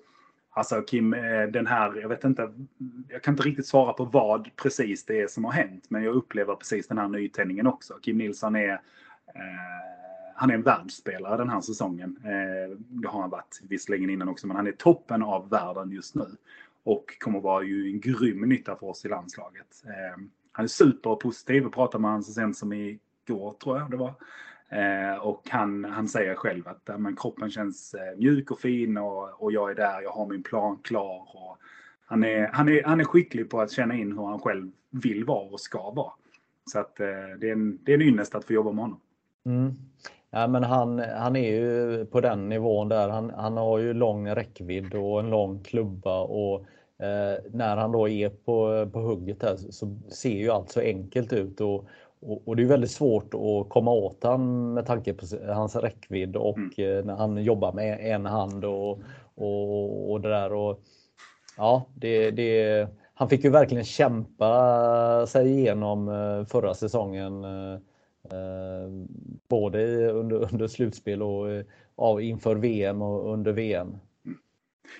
S5: Alltså Kim, eh, den här, jag vet inte, jag kan inte riktigt svara på vad precis det är som har hänt, men jag upplever precis den här nytändningen också. Kim Nilsson är, eh, han är en världsspelare den här säsongen. Eh, det har han varit visserligen innan också, men han är toppen av världen just nu. Och kommer vara ju en grym nytta för oss i landslaget. Eh, han är superpositiv, jag pratade med honom så sent som igår tror jag det var. Eh, och han, han säger själv att eh, men kroppen känns eh, mjuk och fin och, och jag är där, jag har min plan klar. Och han, är, han, är, han är skicklig på att känna in hur han själv vill vara och ska vara. Så att, eh, det, är en, det är en ynnest att få jobba med honom.
S4: Mm. Ja, men han, han är ju på den nivån där. Han, han har ju lång räckvidd och en lång klubba och eh, när han då är på, på hugget här så ser ju allt så enkelt ut och, och, och det är väldigt svårt att komma åt han med tanke på hans räckvidd och mm. Eh, när han jobbar med en hand och, och, och det där. Och, ja, det, det, han fick ju verkligen kämpa sig igenom eh, förra säsongen Eh, både under, under slutspel och inför VM och under VM.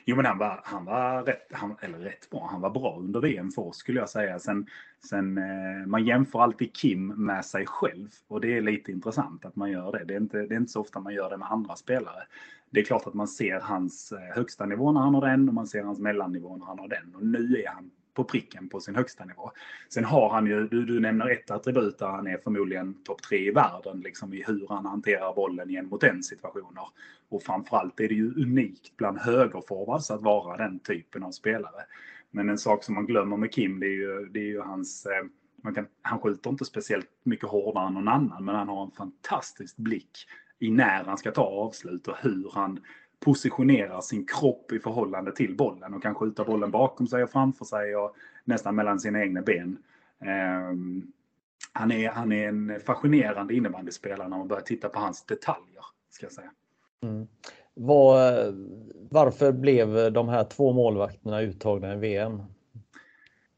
S5: Jo men han var, han var rätt, han, eller rätt bra, han var bra under VM för oss skulle jag säga. Sen, sen eh, man jämför alltid Kim med sig själv och det är lite intressant att man gör det. Det är, inte, det är inte så ofta man gör det med andra spelare. Det är klart att man ser hans eh, högsta nivå när han har den och man ser hans mellannivå när han har den. Och nu är han på pricken på sin högsta nivå. Sen har han ju, du, du nämner ett attribut där han är förmodligen topp tre i världen liksom i hur han hanterar bollen i en mot en situationer. Och framförallt är det ju unikt bland högerforwards att vara den typen av spelare. Men en sak som man glömmer med Kim det är ju, det är ju hans eh, man kan, han skjuter inte speciellt mycket hårdare än någon annan men han har en fantastisk blick i när han ska ta avslut och hur han positionerar sin kropp i förhållande till bollen och kan skjuta bollen bakom sig och framför sig och nästan mellan sina egna ben. Um, han, är, han är en fascinerande innebandyspelare när man börjar titta på hans detaljer. Ska jag säga.
S4: Mm. Var, varför blev de här två målvakterna uttagna i VM?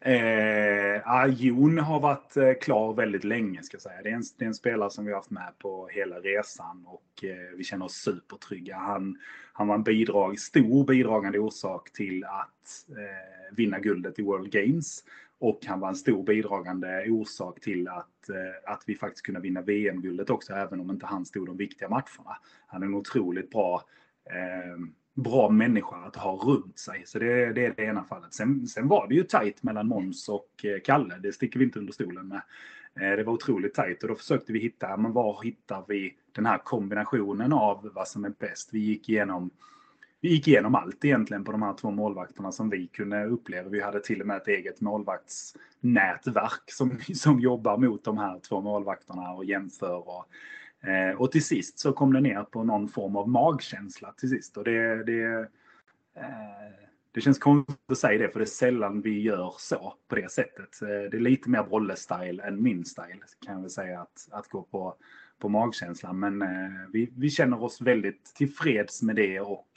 S5: Eh, ah, Jon har varit eh, klar väldigt länge ska jag säga. Det är, en, det är en spelare som vi har haft med på hela resan och eh, vi känner oss supertrygga. Han, han var en bidrag, stor bidragande orsak till att eh, vinna guldet i World Games. Och han var en stor bidragande orsak till att, eh, att vi faktiskt kunde vinna VM-guldet också, även om inte han stod de viktiga matcherna. Han är en otroligt bra eh, bra människa att ha runt sig. Så det, det är det ena fallet. Sen, sen var det ju tajt mellan Måns och eh, Kalle. Det sticker vi inte under stolen med. Eh, det var otroligt tajt och då försökte vi hitta, men var hittar vi den här kombinationen av vad som är bäst? Vi gick igenom vi gick igenom allt egentligen på de här två målvakterna som vi kunde uppleva. Vi hade till och med ett eget målvaktsnätverk som, som jobbar mot de här två målvakterna och jämför. Och, Eh, och till sist så kom det ner på någon form av magkänsla till sist. Och det, det, eh, det känns konstigt att säga det för det är sällan vi gör så på det sättet. Eh, det är lite mer Brolle-style än min style kan jag väl säga att, att gå på, på magkänslan. Men eh, vi, vi känner oss väldigt tillfreds med det och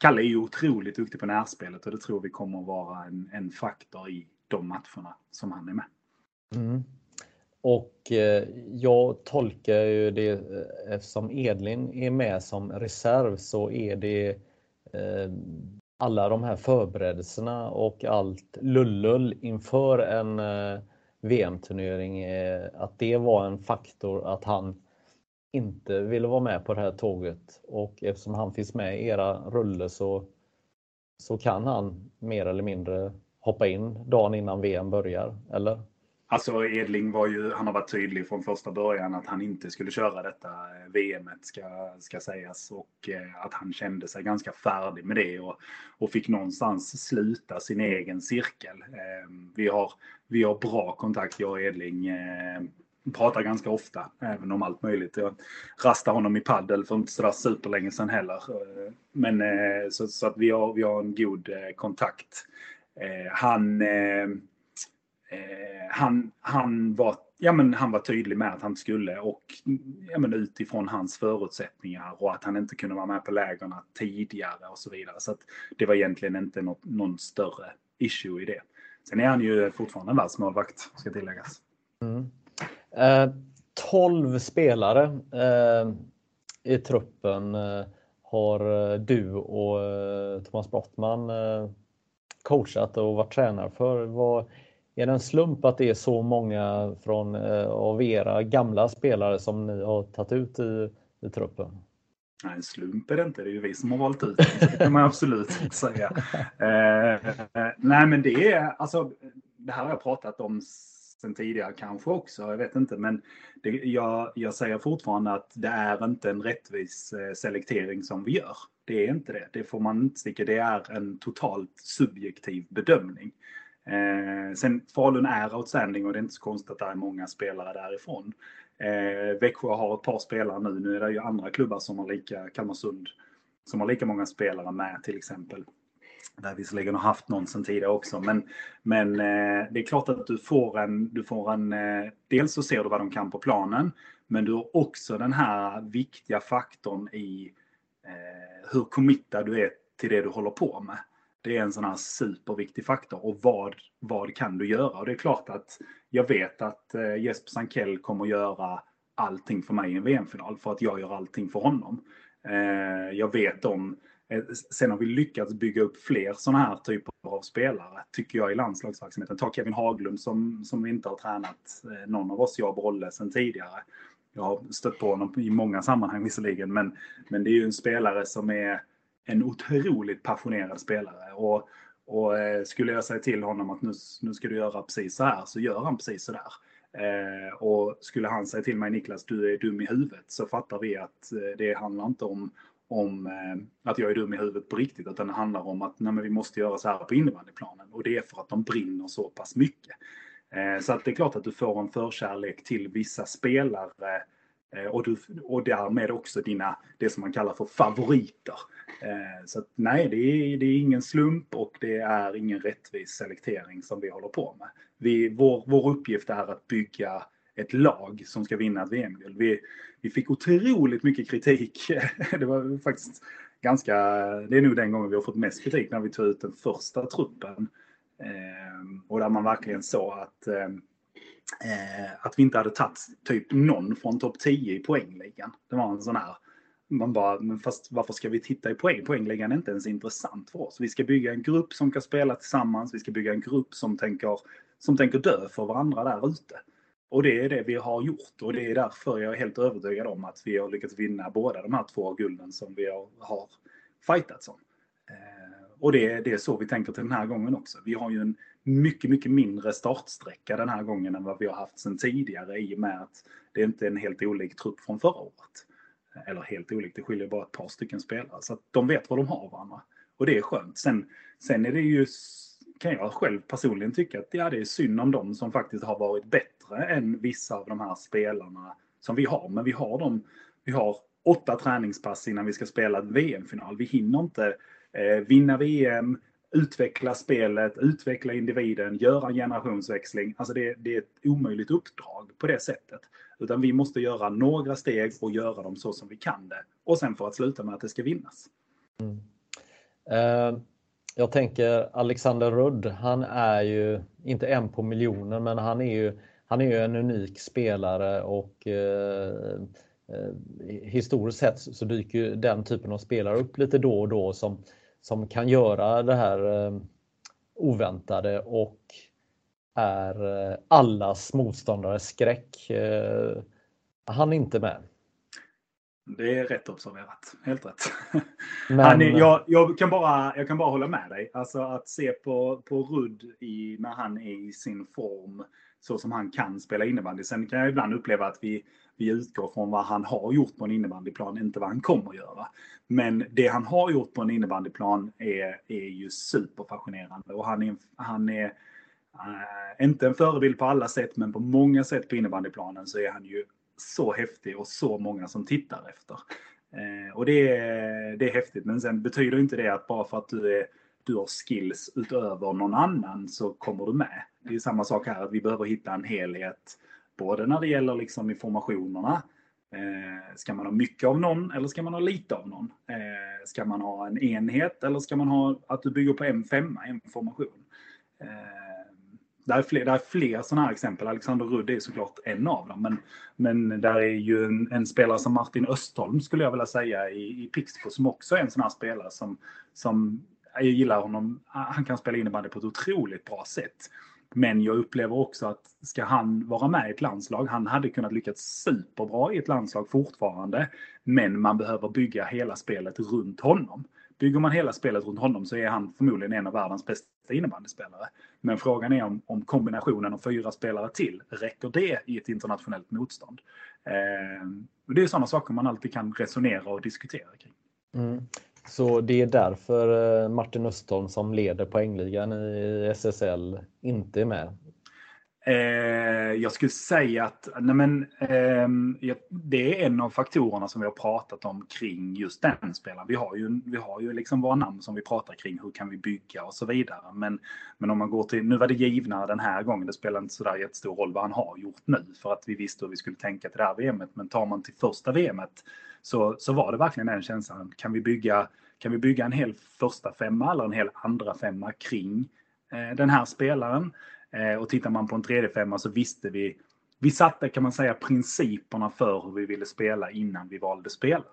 S5: Kalle är ju otroligt duktig på närspelet och det tror vi kommer att vara en, en faktor i de matcherna som han är med.
S4: Mm. Och eh, jag tolkar ju det eh, eftersom Edlin är med som reserv så är det eh, alla de här förberedelserna och allt lullull inför en VM-turnering, att det var en faktor att han inte ville vara med på det här tåget. Och eftersom han finns med i era rulle så, så kan han mer eller mindre hoppa in dagen innan VM börjar, eller?
S5: Alltså Edling var ju, han har varit tydlig från första början att han inte skulle köra detta eh, VM ska, ska sägas och eh, att han kände sig ganska färdig med det och, och fick någonstans sluta sin egen cirkel. Ehm, vi, har, vi har bra kontakt, jag och Edling. Eh, pratar ganska ofta, även om allt möjligt. Jag rastade honom i paddel för inte sådär superlänge sedan heller. Men så, så, att vi har, vi har en god kontakt. Han Eh, han, han, var, ja, men han var tydlig med att han skulle och ja, men utifrån hans förutsättningar och att han inte kunde vara med på lägren tidigare och så vidare. Så det var egentligen inte något, någon större issue i det. Sen är han ju fortfarande världsmålvakt, ska tilläggas.
S4: Mm. Eh, 12 spelare eh, i truppen eh, har eh, du och eh, Thomas Brottman coachat och varit tränare för. Vad, är det en slump att det är så många från, eh, av era gamla spelare som ni har tagit ut i, i truppen?
S5: Nej, en slump är det inte. Det är ju vi som har valt ut det. Det kan man absolut säga. Eh, nej, men det är alltså. Det här har jag pratat om sen tidigare kanske också. Jag vet inte, men det, jag, jag säger fortfarande att det är inte en rättvis eh, selektering som vi gör. Det är inte det. Det får man inte sticka. Det är en totalt subjektiv bedömning. Eh, sen Falun är outstanding och det är inte så konstigt att det är många spelare därifrån. Eh, Växjö har ett par spelare nu. Nu är det ju andra klubbar som har lika, Kalmarsund, som har lika många spelare med till exempel. Där visserligen har haft någon sedan tidigare också. Men, men eh, det är klart att du får en, du får en eh, dels så ser du vad de kan på planen. Men du har också den här viktiga faktorn i eh, hur committad du är till det du håller på med. Det är en sån här superviktig faktor. Och vad, vad kan du göra? Och det är klart att jag vet att eh, Jesper Sankell kommer göra allting för mig i en VM-final för att jag gör allting för honom. Eh, jag vet om eh, Sen har vi lyckats bygga upp fler sådana här typer av spelare, tycker jag, i landslagsverksamheten. Ta Kevin Haglund som, som vi inte har tränat någon av oss, jag och Brolle, sedan tidigare. Jag har stött på honom i många sammanhang visserligen, men, men det är ju en spelare som är en otroligt passionerad spelare. Och, och eh, skulle jag säga till honom att nu, nu ska du göra precis så här, så gör han precis så där. Eh, och skulle han säga till mig Niklas, du är dum i huvudet, så fattar vi att eh, det handlar inte om, om eh, att jag är dum i huvudet på riktigt, utan det handlar om att nej, vi måste göra så här på innebandyplanen. Och det är för att de brinner så pass mycket. Eh, så att det är klart att du får en förkärlek till vissa spelare eh, Eh, och, du, och därmed också dina, det som man kallar för favoriter. Eh, så att, nej, det är, det är ingen slump och det är ingen rättvis selektering som vi håller på med. Vi, vår, vår uppgift är att bygga ett lag som ska vinna ett VM-guld. Vi, vi fick otroligt mycket kritik. Det var faktiskt ganska, det är nog den gången vi har fått mest kritik när vi tog ut den första truppen. Eh, och där man verkligen såg att, eh, att vi inte hade tagit typ någon från topp 10 i poängligan. Det var en sån här man bara, men fast varför ska vi titta i poäng? Poängligan är inte ens intressant för oss. Vi ska bygga en grupp som kan spela tillsammans. Vi ska bygga en grupp som tänker, som tänker dö för varandra där ute. Och det är det vi har gjort och det är därför jag är helt övertygad om att vi har lyckats vinna båda de här två gulden som vi har, har fightats om. Eh, och det, det är så vi tänker till den här gången också. Vi har ju en mycket, mycket mindre startsträcka den här gången än vad vi har haft sedan tidigare i och med att det är inte en helt olik trupp från förra året. Eller helt olikt, det skiljer bara ett par stycken spelare. Så att de vet vad de har varandra. Och det är skönt. Sen, sen är det ju, kan jag själv personligen tycka att ja, det är synd om dem som faktiskt har varit bättre än vissa av de här spelarna som vi har. Men vi har dem, vi har åtta träningspass innan vi ska spela ett VM-final. Vi hinner inte eh, vinna VM, utveckla spelet, utveckla individen, göra en generationsväxling. Alltså det, det, är ett omöjligt uppdrag på det sättet. Utan vi måste göra några steg och göra dem så som vi kan det. Och sen för att sluta med att det ska vinnas. Mm.
S4: Uh, jag tänker Alexander Rudd, han är ju inte en på miljonen men han är ju, han är ju en unik spelare och uh, uh, historiskt sett så dyker den typen av spelare upp lite då och då som, som kan göra det här oväntade och är eh, allas motståndares skräck. Eh, han är inte med.
S5: Det är rätt observerat. Helt rätt. Men... Är, jag, jag, kan bara, jag kan bara hålla med dig. Alltså att se på, på Rudd i, när han är i sin form så som han kan spela innebandy. Sen kan jag ibland uppleva att vi, vi utgår från vad han har gjort på en innebandyplan, inte vad han kommer att göra. Men det han har gjort på en innebandyplan är, är ju superfascinerande. Och han är, han är äh, inte en förebild på alla sätt, men på många sätt på innebandyplanen så är han ju så häftig och så många som tittar efter. Eh, och det är, det är häftigt, men sen betyder inte det att bara för att du, är, du har skills utöver någon annan så kommer du med. Det är samma sak här, att vi behöver hitta en helhet, både när det gäller liksom informationerna, Eh, ska man ha mycket av någon eller ska man ha lite av någon? Eh, ska man ha en enhet eller ska man ha att du bygger på en femma, en formation? Eh, det är fler, där är fler sådana här exempel. Alexander Rudd är såklart en av dem. Men, men där är ju en, en spelare som Martin Östholm skulle jag vilja säga i, i Pixbo som också är en sån här spelare som, som jag gillar honom. Ah, han kan spela innebandy på ett otroligt bra sätt. Men jag upplever också att ska han vara med i ett landslag, han hade kunnat lyckas superbra i ett landslag fortfarande. Men man behöver bygga hela spelet runt honom. Bygger man hela spelet runt honom så är han förmodligen en av världens bästa innebandyspelare. Men frågan är om, om kombinationen av fyra spelare till, räcker det i ett internationellt motstånd? Eh, det är sådana saker man alltid kan resonera och diskutera kring.
S4: Mm. Så det är därför eh, Martin Östholm som leder poängligan i SSL inte är med?
S5: Eh, jag skulle säga att nej men, eh, det är en av faktorerna som vi har pratat om kring just den spelaren. Vi har ju, vi har ju liksom våra namn som vi pratar kring, hur kan vi bygga och så vidare. Men, men om man går till, nu var det givna den här gången, det spelar inte sådär jättestor roll vad han har gjort nu för att vi visste hur vi skulle tänka till det här VMet. Men tar man till första VMet så, så var det verkligen den känslan, kan vi bygga, kan vi bygga en hel första femma eller en hel andra femma kring eh, den här spelaren? Eh, och tittar man på en 3D-femma så visste vi, vi satte kan man säga principerna för hur vi ville spela innan vi valde spelare.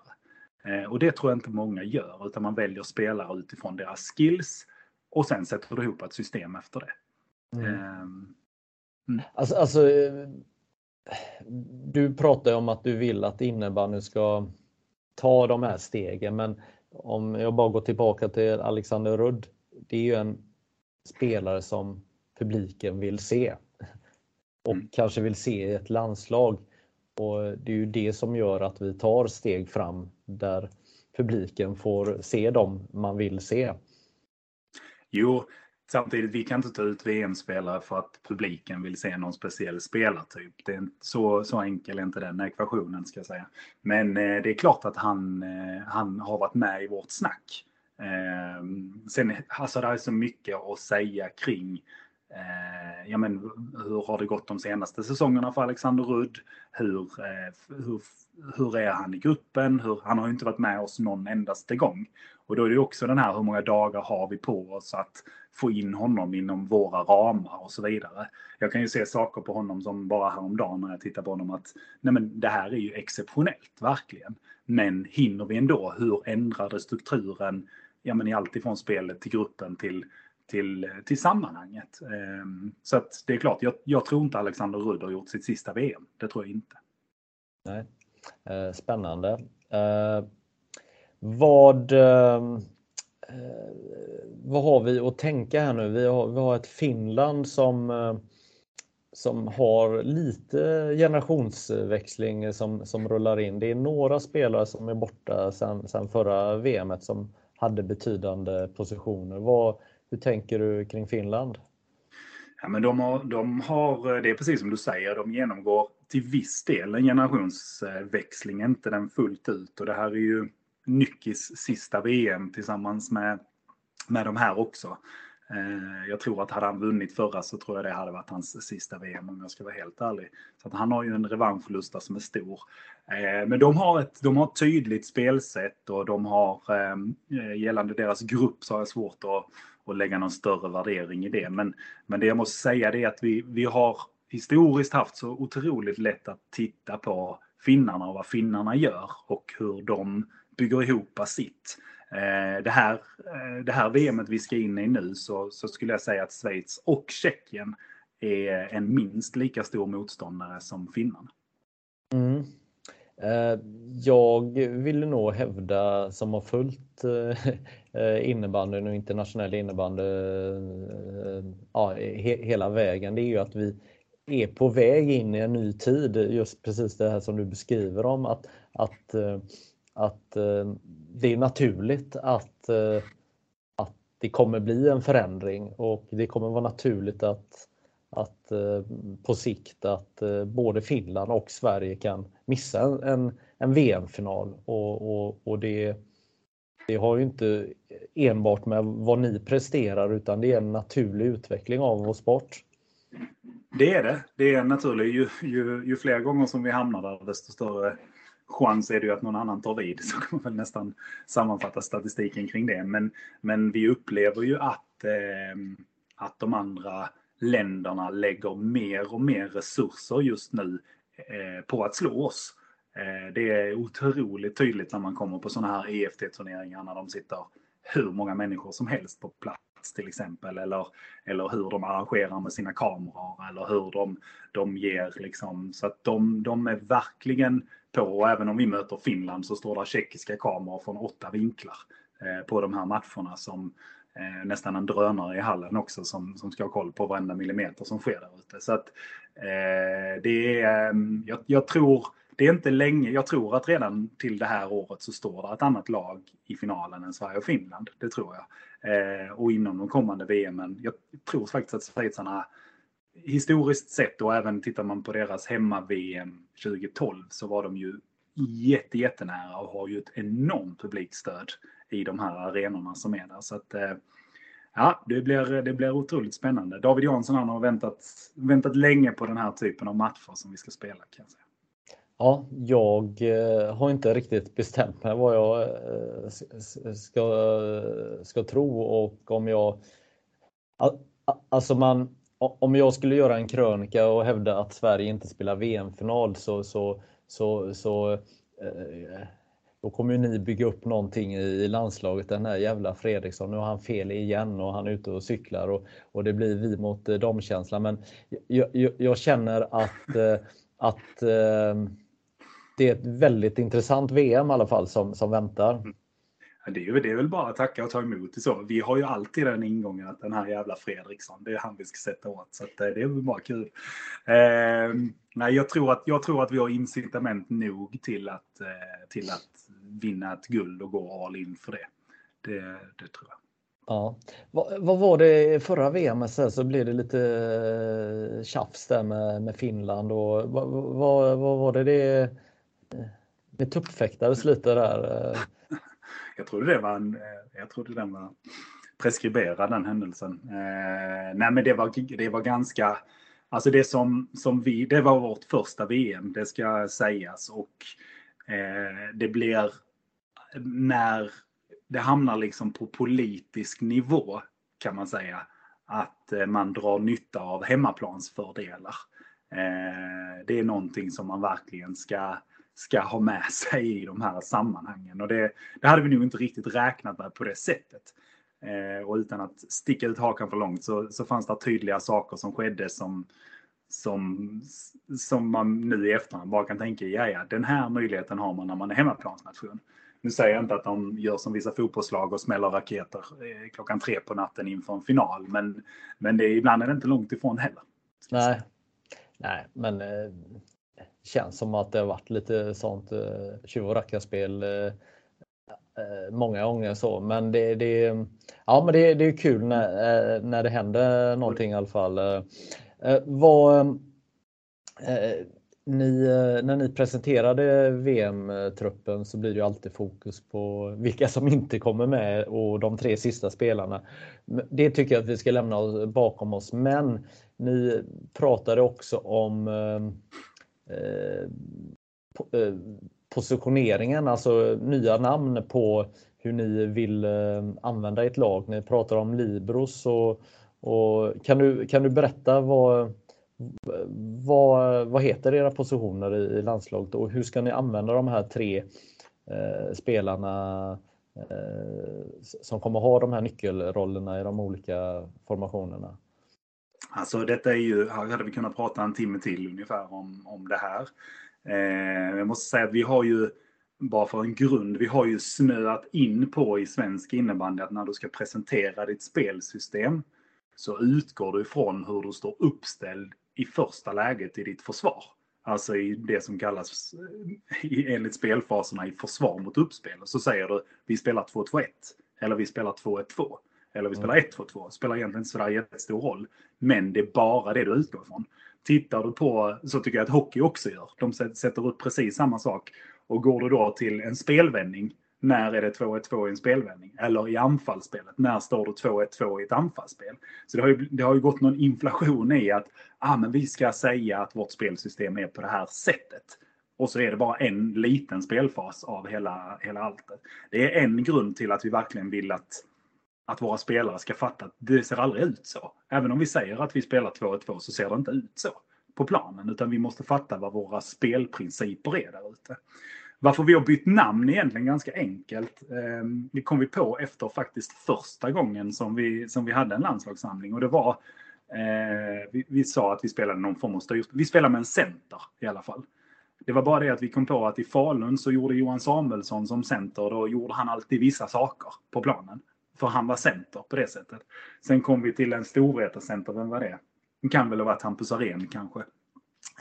S5: Eh, och det tror jag inte många gör, utan man väljer spelare utifrån deras skills och sen sätter du ihop ett system efter det. Mm.
S4: Ehm, mm. Alltså, alltså, du pratar om att du vill att innebandyn ska ta de här stegen, men om jag bara går tillbaka till Alexander Rudd. Det är ju en spelare som publiken vill se. Och mm. kanske vill se i ett landslag. Och Det är ju det som gör att vi tar steg fram där publiken får se dem man vill se.
S5: Jo, samtidigt vi kan inte ta ut VM-spelare för att publiken vill se någon speciell spelartyp. Det är så, så enkel är inte den ekvationen ska jag säga. Men eh, det är klart att han, eh, han har varit med i vårt snack. Eh, sen, alltså det är så mycket att säga kring Eh, ja, men, hur har det gått de senaste säsongerna för Alexander Rudd? Hur, eh, hur, hur är han i gruppen? Hur, han har ju inte varit med oss någon endaste gång. Och då är det också den här, hur många dagar har vi på oss att få in honom inom våra ramar och så vidare. Jag kan ju se saker på honom som bara häromdagen när jag tittar på honom att nej men det här är ju exceptionellt, verkligen. Men hinner vi ändå? Hur ändrade strukturen ja, men i allt ifrån spelet till gruppen till till, till sammanhanget. Ehm, så att det är klart, jag, jag tror inte Alexander Rudd har gjort sitt sista VM. Det tror jag inte.
S4: Nej. Eh, spännande. Eh, vad, eh, eh, vad har vi att tänka här nu? Vi har, vi har ett Finland som, eh, som har lite generationsväxling som, som rullar in. Det är några spelare som är borta sedan, sen förra VMet som hade betydande positioner. Vad, hur tänker du kring Finland?
S5: Ja, men de har, de har, det är precis som du säger, de genomgår till viss del en generationsväxling, inte den fullt ut. Och det här är ju Nyckis sista VM tillsammans med, med de här också. Eh, jag tror att hade han vunnit förra så tror jag det hade varit hans sista VM om jag ska vara helt ärlig. Så att han har ju en revanschlusta som är stor. Eh, men de har, ett, de har ett tydligt spelsätt och de har eh, gällande deras grupp så har jag svårt att att lägga någon större värdering i det. Men, men det jag måste säga är att vi, vi har historiskt haft så otroligt lätt att titta på finnarna och vad finnarna gör och hur de bygger ihop sitt. Eh, det här, eh, det här VMet vi ska in i nu så, så skulle jag säga att Schweiz och Tjeckien är en minst lika stor motståndare som finnarna.
S4: Mm. Eh, jag vill nog hävda, som har följt innebandyn och internationell innebandy ja, hela vägen, det är ju att vi är på väg in i en ny tid. Just precis det här som du beskriver om att, att, eh, att eh, det är naturligt att, eh, att det kommer bli en förändring och det kommer vara naturligt att att på sikt att både Finland och Sverige kan missa en, en VM-final och, och, och det, det har ju inte enbart med vad ni presterar utan det är en naturlig utveckling av vår sport.
S5: Det är det. Det är naturligt. Ju, ju, ju fler gånger som vi hamnar där desto större chans är det ju att någon annan tar vid. Så kan man väl nästan sammanfatta statistiken kring det. Men, men vi upplever ju att, eh, att de andra länderna lägger mer och mer resurser just nu eh, på att slå oss. Eh, det är otroligt tydligt när man kommer på sådana här EFT-turneringar när de sitter hur många människor som helst på plats till exempel. Eller, eller hur de arrangerar med sina kameror eller hur de, de ger liksom. Så att de, de är verkligen på. Och även om vi möter Finland så står det tjeckiska kameror från åtta vinklar eh, på de här matcherna som, eh, nästan en drönare i hallen också som, som ska ha koll på varenda millimeter som sker där ute. Så att eh, det är, mm, jag, jag, tror, det är inte länge, jag tror att redan till det här året så står det ett annat lag i finalen än Sverige och Finland. Det tror jag. Eh, och inom de kommande VM, jag tror faktiskt att schweizarna historiskt sett och även tittar man på deras hemma-VM 2012 så var de ju jätte, jättenära och har ju ett enormt publikstöd i de här arenorna som är där. Så att, eh, ja, det blir, det blir otroligt spännande. David Jansson han har väntat, väntat länge på den här typen av matcher som vi ska spela kan jag säga.
S4: Ja, jag eh, har inte riktigt bestämt mig vad jag eh, ska, ska tro och om jag... Alltså man, om jag skulle göra en krönika och hävda att Sverige inte spelar VM-final så, så, så, så eh, då kommer ni bygga upp någonting i landslaget. Den här jävla Fredriksson, nu har han fel igen och han är ute och cyklar och, och det blir vi mot damkänslan. Men jag, jag, jag, känner att, att det är ett väldigt intressant VM i alla fall som, som väntar. Mm.
S5: Ja, det, är, det är väl bara att tacka och ta emot det så. Vi har ju alltid den ingången att den här jävla Fredriksson, det är han vi ska sätta åt. Så att, eh, det är väl bara kul. Eh, nej, jag tror, att, jag tror att vi har incitament nog till att, eh, till att vinna ett guld och gå all in för det. Det, det tror jag.
S4: Ja. Vad, vad, var det förra VM så, så blev det lite eh, tjafs där med, med Finland och vad, vad, vad var det det med tuppfäktades lite där. Eh.
S5: Jag trodde det var en, eh, jag trodde den var preskriberad den händelsen. Eh, nej men det var, det var ganska, alltså det som, som vi, det var vårt första VM, det ska sägas och eh, det blir när det hamnar liksom på politisk nivå kan man säga att eh, man drar nytta av hemmaplansfördelar. Eh, det är någonting som man verkligen ska ska ha med sig i de här sammanhangen. Och det, det hade vi nog inte riktigt räknat med på det sättet. Eh, och utan att sticka ut hakan för långt så, så fanns det tydliga saker som skedde som, som, som man nu i efterhand bara kan tänka, ja ja, den här möjligheten har man när man är hemmaplansnation. Nu säger jag inte att de gör som vissa fotbollslag och smäller raketer eh, klockan tre på natten inför en final, men, men det, ibland är det inte långt ifrån heller.
S4: Nej, Nej, men eh, känns som att det har varit lite sånt eh, tjuv och rackarspel eh, eh, många gånger så. Men det, det, ja, men det, det är kul när, eh, när det händer någonting i alla fall. Eh, vad, ni, när ni presenterade VM-truppen så blir det alltid fokus på vilka som inte kommer med och de tre sista spelarna. Det tycker jag att vi ska lämna bakom oss. Men ni pratade också om eh, Eh, eh, positioneringen, alltså nya namn på hur ni vill eh, använda ett lag. Ni pratar om Libros och, och kan, du, kan du berätta vad, vad, vad heter era positioner i landslaget och hur ska ni använda de här tre eh, spelarna eh, som kommer ha de här nyckelrollerna i de olika formationerna?
S5: Alltså detta är ju, här hade vi kunnat prata en timme till ungefär om, om det här. Eh, jag måste säga att vi har ju, bara för en grund, vi har ju snöat in på i svensk innebandy att när du ska presentera ditt spelsystem så utgår du ifrån hur du står uppställd i första läget i ditt försvar. Alltså i det som kallas eh, enligt spelfaserna i försvar mot uppspel. Så säger du vi spelar 2-2-1 eller vi spelar 2-1-2. Eller vi spelar 1-2-2. Det spelar egentligen inte sådär jättestor roll. Men det är bara det du utgår ifrån. Tittar du på, så tycker jag att hockey också gör. De sätter upp precis samma sak. Och går du då till en spelvändning, när är det 2-1-2 i en spelvändning? Eller i anfallsspelet, när står du 2-1-2 i ett anfallsspel? Så det har, ju, det har ju gått någon inflation i att ah, men vi ska säga att vårt spelsystem är på det här sättet. Och så är det bara en liten spelfas av hela, hela alltet. Det är en grund till att vi verkligen vill att att våra spelare ska fatta att det ser aldrig ut så. Även om vi säger att vi spelar 2-2 så ser det inte ut så på planen. Utan vi måste fatta vad våra spelprinciper är där ute. Varför vi har bytt namn är egentligen ganska enkelt. Ehm, det kom vi på efter faktiskt första gången som vi, som vi hade en landslagssamling. Och det var, eh, vi, vi, sa att vi spelade någon form av styrspel. Vi spelade med en center i alla fall. Det var bara det att vi kom på att i Falun så gjorde Johan Samuelsson som center, då gjorde han alltid vissa saker på planen. För han var center på det sättet. Sen kom vi till en storvetarcenter, vem var det? Det kan väl ha varit Hampus Arén kanske.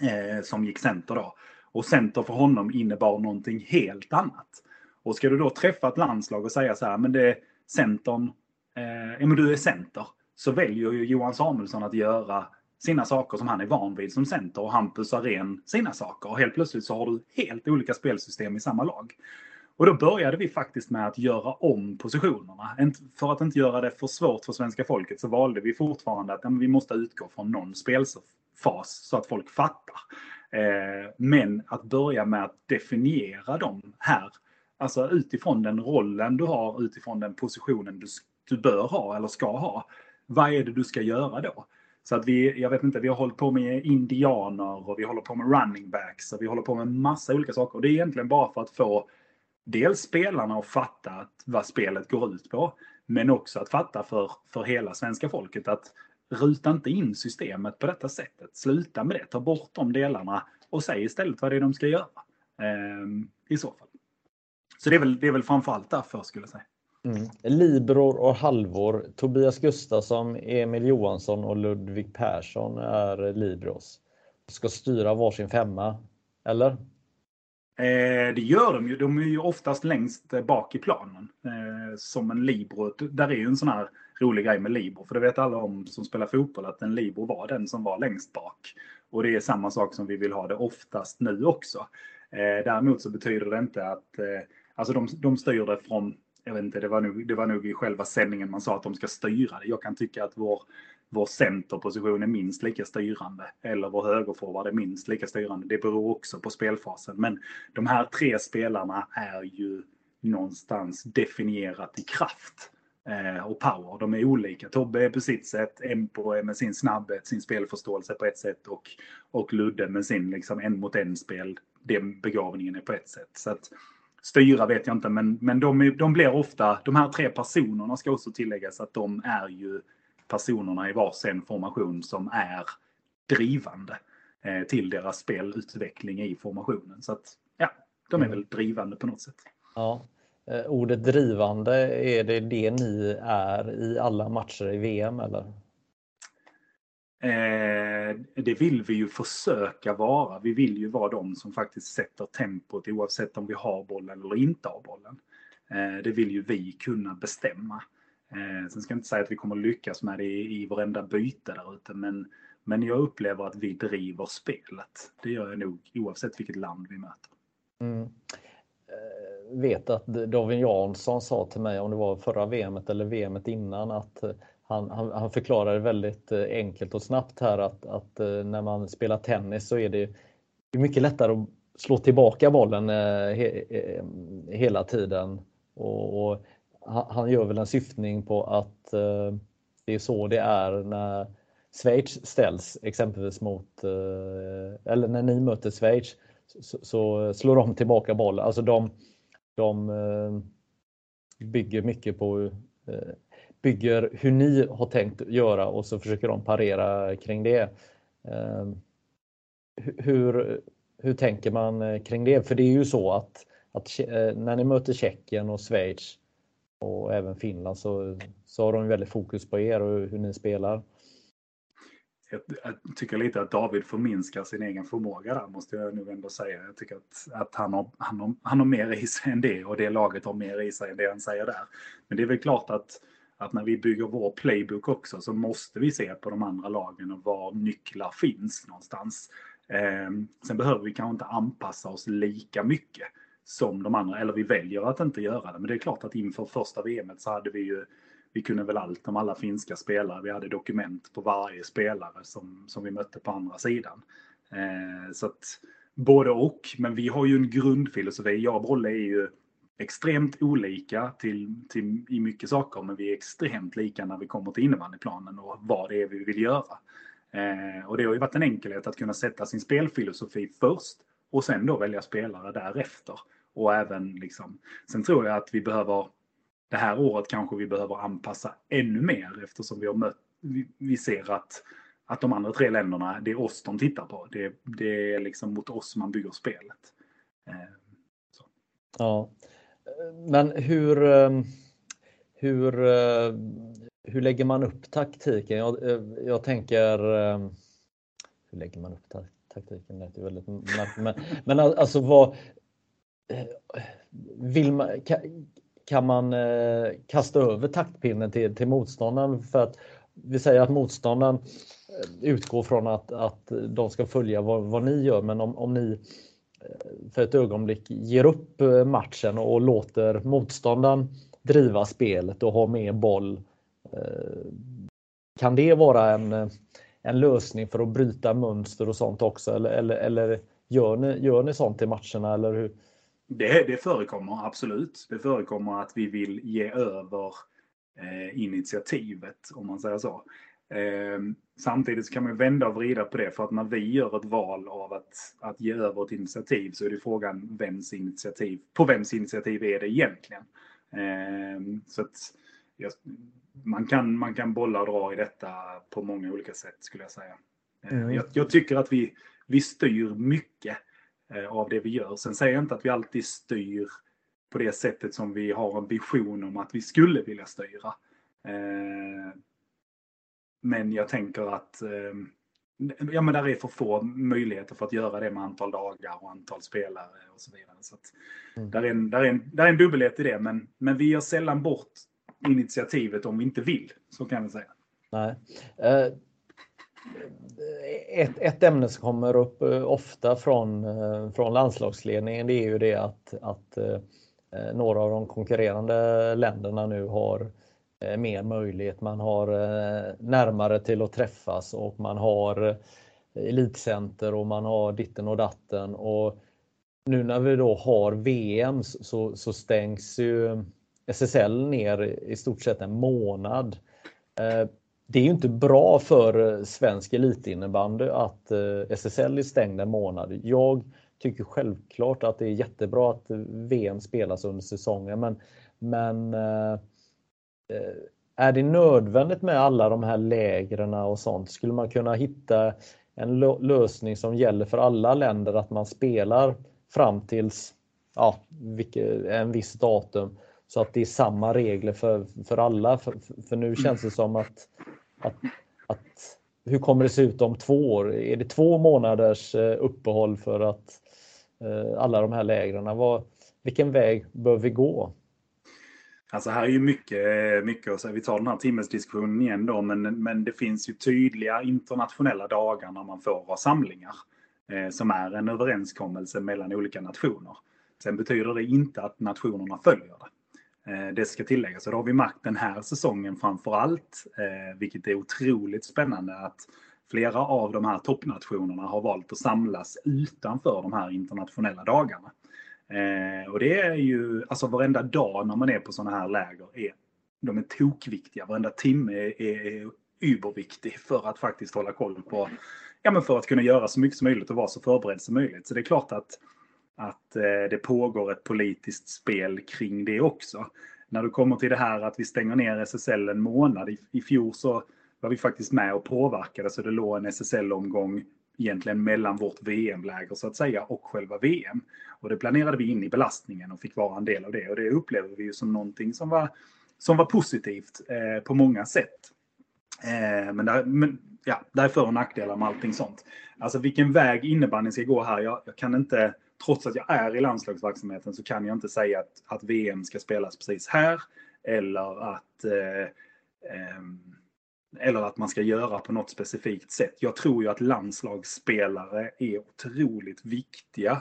S5: Eh, som gick center då. Och center för honom innebar någonting helt annat. Och ska du då träffa ett landslag och säga så här, men det är centern, eh, ja men du är center. Så väljer ju Johan Samuelsson att göra sina saker som han är van vid som center och Hampus Arén sina saker. Och helt plötsligt så har du helt olika spelsystem i samma lag. Och då började vi faktiskt med att göra om positionerna. För att inte göra det för svårt för svenska folket så valde vi fortfarande att vi måste utgå från någon spelfas så att folk fattar. Eh, men att börja med att definiera dem här, alltså utifrån den rollen du har, utifrån den positionen du, du bör ha eller ska ha. Vad är det du ska göra då? Så att vi, jag vet inte, vi har hållit på med indianer och vi håller på med running backs och vi håller på med massa olika saker. Och det är egentligen bara för att få dels spelarna att fatta att vad spelet går ut på, men också att fatta för, för hela svenska folket att ruta inte in systemet på detta sättet. Sluta med det, ta bort de delarna och säg istället vad det är de ska göra. Eh, I så fall. Så det är väl, det är väl framförallt därför skulle jag säga.
S4: Mm. Libror och halvor. Tobias Gustafsson, Emil Johansson och Ludvig Persson är Libros. Ska styra varsin femma, eller?
S5: Eh, det gör de ju. De är ju oftast längst bak i planen. Eh, som en libero. Där är ju en sån här rolig grej med libero. För det vet alla om som spelar fotboll att en libero var den som var längst bak. Och det är samma sak som vi vill ha det oftast nu också. Eh, däremot så betyder det inte att eh, alltså de, de styr det från jag vet inte, det var, nog, det var nog i själva sändningen man sa att de ska styra det. Jag kan tycka att vår, vår centerposition är minst lika styrande. Eller vår högerforward är minst lika styrande. Det beror också på spelfasen. Men de här tre spelarna är ju någonstans definierat i kraft eh, och power. De är olika. Tobbe är på sitt sätt, Empo är med sin snabbhet, sin spelförståelse på ett sätt och, och Ludde med sin liksom en mot en spel. Den begravningen är på ett sätt. Så att, styra vet jag inte, men, men de, de blir ofta, de här tre personerna ska också tilläggas att de är ju personerna i varsin formation som är drivande eh, till deras spelutveckling i formationen. Så att ja, de är mm. väl drivande på något sätt.
S4: Ja. Eh, ordet drivande, är det det ni är i alla matcher i VM eller?
S5: Eh, det vill vi ju försöka vara. Vi vill ju vara de som faktiskt sätter tempot oavsett om vi har bollen eller inte har bollen. Eh, det vill ju vi kunna bestämma. Eh, sen ska jag inte säga att vi kommer lyckas med det i, i varenda byte där ute, men, men jag upplever att vi driver spelet. Det gör jag nog oavsett vilket land vi möter. Mm.
S4: Eh, vet att David Jansson sa till mig, om det var förra VMet eller VMet innan, att eh, han, han, han förklarade väldigt eh, enkelt och snabbt här att, att eh, när man spelar tennis så är det mycket lättare att slå tillbaka bollen eh, he, hela tiden. Och, och, han gör väl en syftning på att det är så det är när Schweiz ställs exempelvis mot, eller när ni möter Schweiz så, så slår de tillbaka bollen. Alltså de, de bygger mycket på bygger hur ni har tänkt göra och så försöker de parera kring det. Ehm, hur, hur tänker man eh, kring det? För det är ju så att, att eh, när ni möter Tjeckien och Schweiz och även Finland så, så har de väldigt fokus på er och hur ni spelar.
S5: Jag, jag tycker lite att David förminskar sin egen förmåga där måste jag nog ändå säga. Jag tycker att, att han, har, han, har, han har mer i sig än det och det laget har mer i sig än det han säger där. Men det är väl klart att att när vi bygger vår playbook också så måste vi se på de andra lagen och var nycklar finns någonstans. Eh, sen behöver vi kanske inte anpassa oss lika mycket som de andra, eller vi väljer att inte göra det. Men det är klart att inför första VMet så hade vi ju, vi kunde väl allt om alla finska spelare. Vi hade dokument på varje spelare som, som vi mötte på andra sidan. Eh, så att både och, men vi har ju en grundfilosofi. Jag och Brolle är ju extremt olika till, till, i mycket saker, men vi är extremt lika när vi kommer till innebandyplanen och vad det är vi vill göra. Eh, och det har ju varit en enkelhet att kunna sätta sin spelfilosofi först och sen då välja spelare därefter. Och även liksom, sen tror jag att vi behöver, det här året kanske vi behöver anpassa ännu mer eftersom vi har mött, vi, vi ser att att de andra tre länderna, det är oss de tittar på. Det, det är liksom mot oss man bygger spelet. Eh,
S4: ja, men hur, ehm, hur, eh, hur lägger man upp taktiken? Jag, eh, jag tänker, ehm, hur lägger man upp taktiken? Det är väldigt men, men alltså vad, eh, vill man, kan man kasta över taktpinnen till, till motståndaren för att vi säger att motståndaren utgår från att, att de ska följa vad, vad ni gör, men om, om ni för ett ögonblick ger upp eh, matchen och låter motståndaren driva spelet och ha mer boll. Eh, kan det vara en, eh, en lösning för att bryta mönster och sånt också? Eller, eller, eller gör, ni, gör ni sånt i matcherna? Eller hur?
S5: Det, det förekommer absolut. Det förekommer att vi vill ge över eh, initiativet, om man säger så. Eh, samtidigt kan man vända och vrida på det, för att när vi gör ett val av att, att ge över ett initiativ så är det frågan vems initiativ, på vems initiativ är det egentligen? Eh, så att, ja, man, kan, man kan bolla och dra i detta på många olika sätt skulle jag säga. Mm. Jag, jag, tycker att vi, vi styr mycket eh, av det vi gör. Sen säger jag inte att vi alltid styr på det sättet som vi har en vision om att vi skulle vilja styra. Eh, men jag tänker att ja, men där är för få möjligheter för att göra det med antal dagar och antal spelare och så vidare. Så att, mm. där, är en, där, är en, där är en dubbelhet i det, men, men vi gör sällan bort initiativet om vi inte vill. Så kan vi säga.
S4: Nej. Eh, ett, ett ämne som kommer upp eh, ofta från, eh, från landslagsledningen det är ju det att, att några av de konkurrerande länderna nu har Eh, mer möjlighet. Man har eh, närmare till att träffas och man har eh, elitcenter och man har ditten och datten. Och nu när vi då har VM så, så stängs ju SSL ner i stort sett en månad. Det är ju inte bra för svensk elitinnebandy att SSL är stängd en månad. Jag tycker självklart att det är jättebra att VM spelas under säsongen men, men eh, Eh, är det nödvändigt med alla de här lägren och sånt? Skulle man kunna hitta en lösning som gäller för alla länder att man spelar fram tills ja, en viss datum så att det är samma regler för, för alla. För, för nu känns det som att, att, att hur kommer det se ut om två år? Är det två månaders eh, uppehåll för att eh, alla de här lägren? Vad, vilken väg bör vi gå?
S5: Alltså här är ju mycket, mycket och så Vi tar den här timmesdiskussionen igen då, men, men det finns ju tydliga internationella dagar när man får ha samlingar. Eh, som är en överenskommelse mellan olika nationer. Sen betyder det inte att nationerna följer det. Eh, det ska tilläggas. Och då har vi märkt den här säsongen framför allt, eh, vilket är otroligt spännande, att flera av de här toppnationerna har valt att samlas utanför de här internationella dagarna. Eh, och det är ju, alltså varenda dag när man är på sådana här läger, är, de är tokviktiga. Varenda timme är, är überviktig för att faktiskt hålla koll på, ja men för att kunna göra så mycket som möjligt och vara så förberedd som möjligt. Så det är klart att att eh, det pågår ett politiskt spel kring det också. När du kommer till det här att vi stänger ner SSL en månad. I, i fjol så var vi faktiskt med och påverkade så det låg en SSL-omgång egentligen mellan vårt VM-läger så att säga och själva VM. Och det planerade vi in i belastningen och fick vara en del av det. Och det upplever vi ju som någonting som var, som var positivt eh, på många sätt. Eh, men, där, men ja, där är för och nackdelar med allting sånt. Alltså vilken väg innebandyn ska gå här, jag, jag kan inte trots att jag är i landslagsverksamheten så kan jag inte säga att, att VM ska spelas precis här eller att, eh, eh, eller att man ska göra på något specifikt sätt. Jag tror ju att landslagsspelare är otroligt viktiga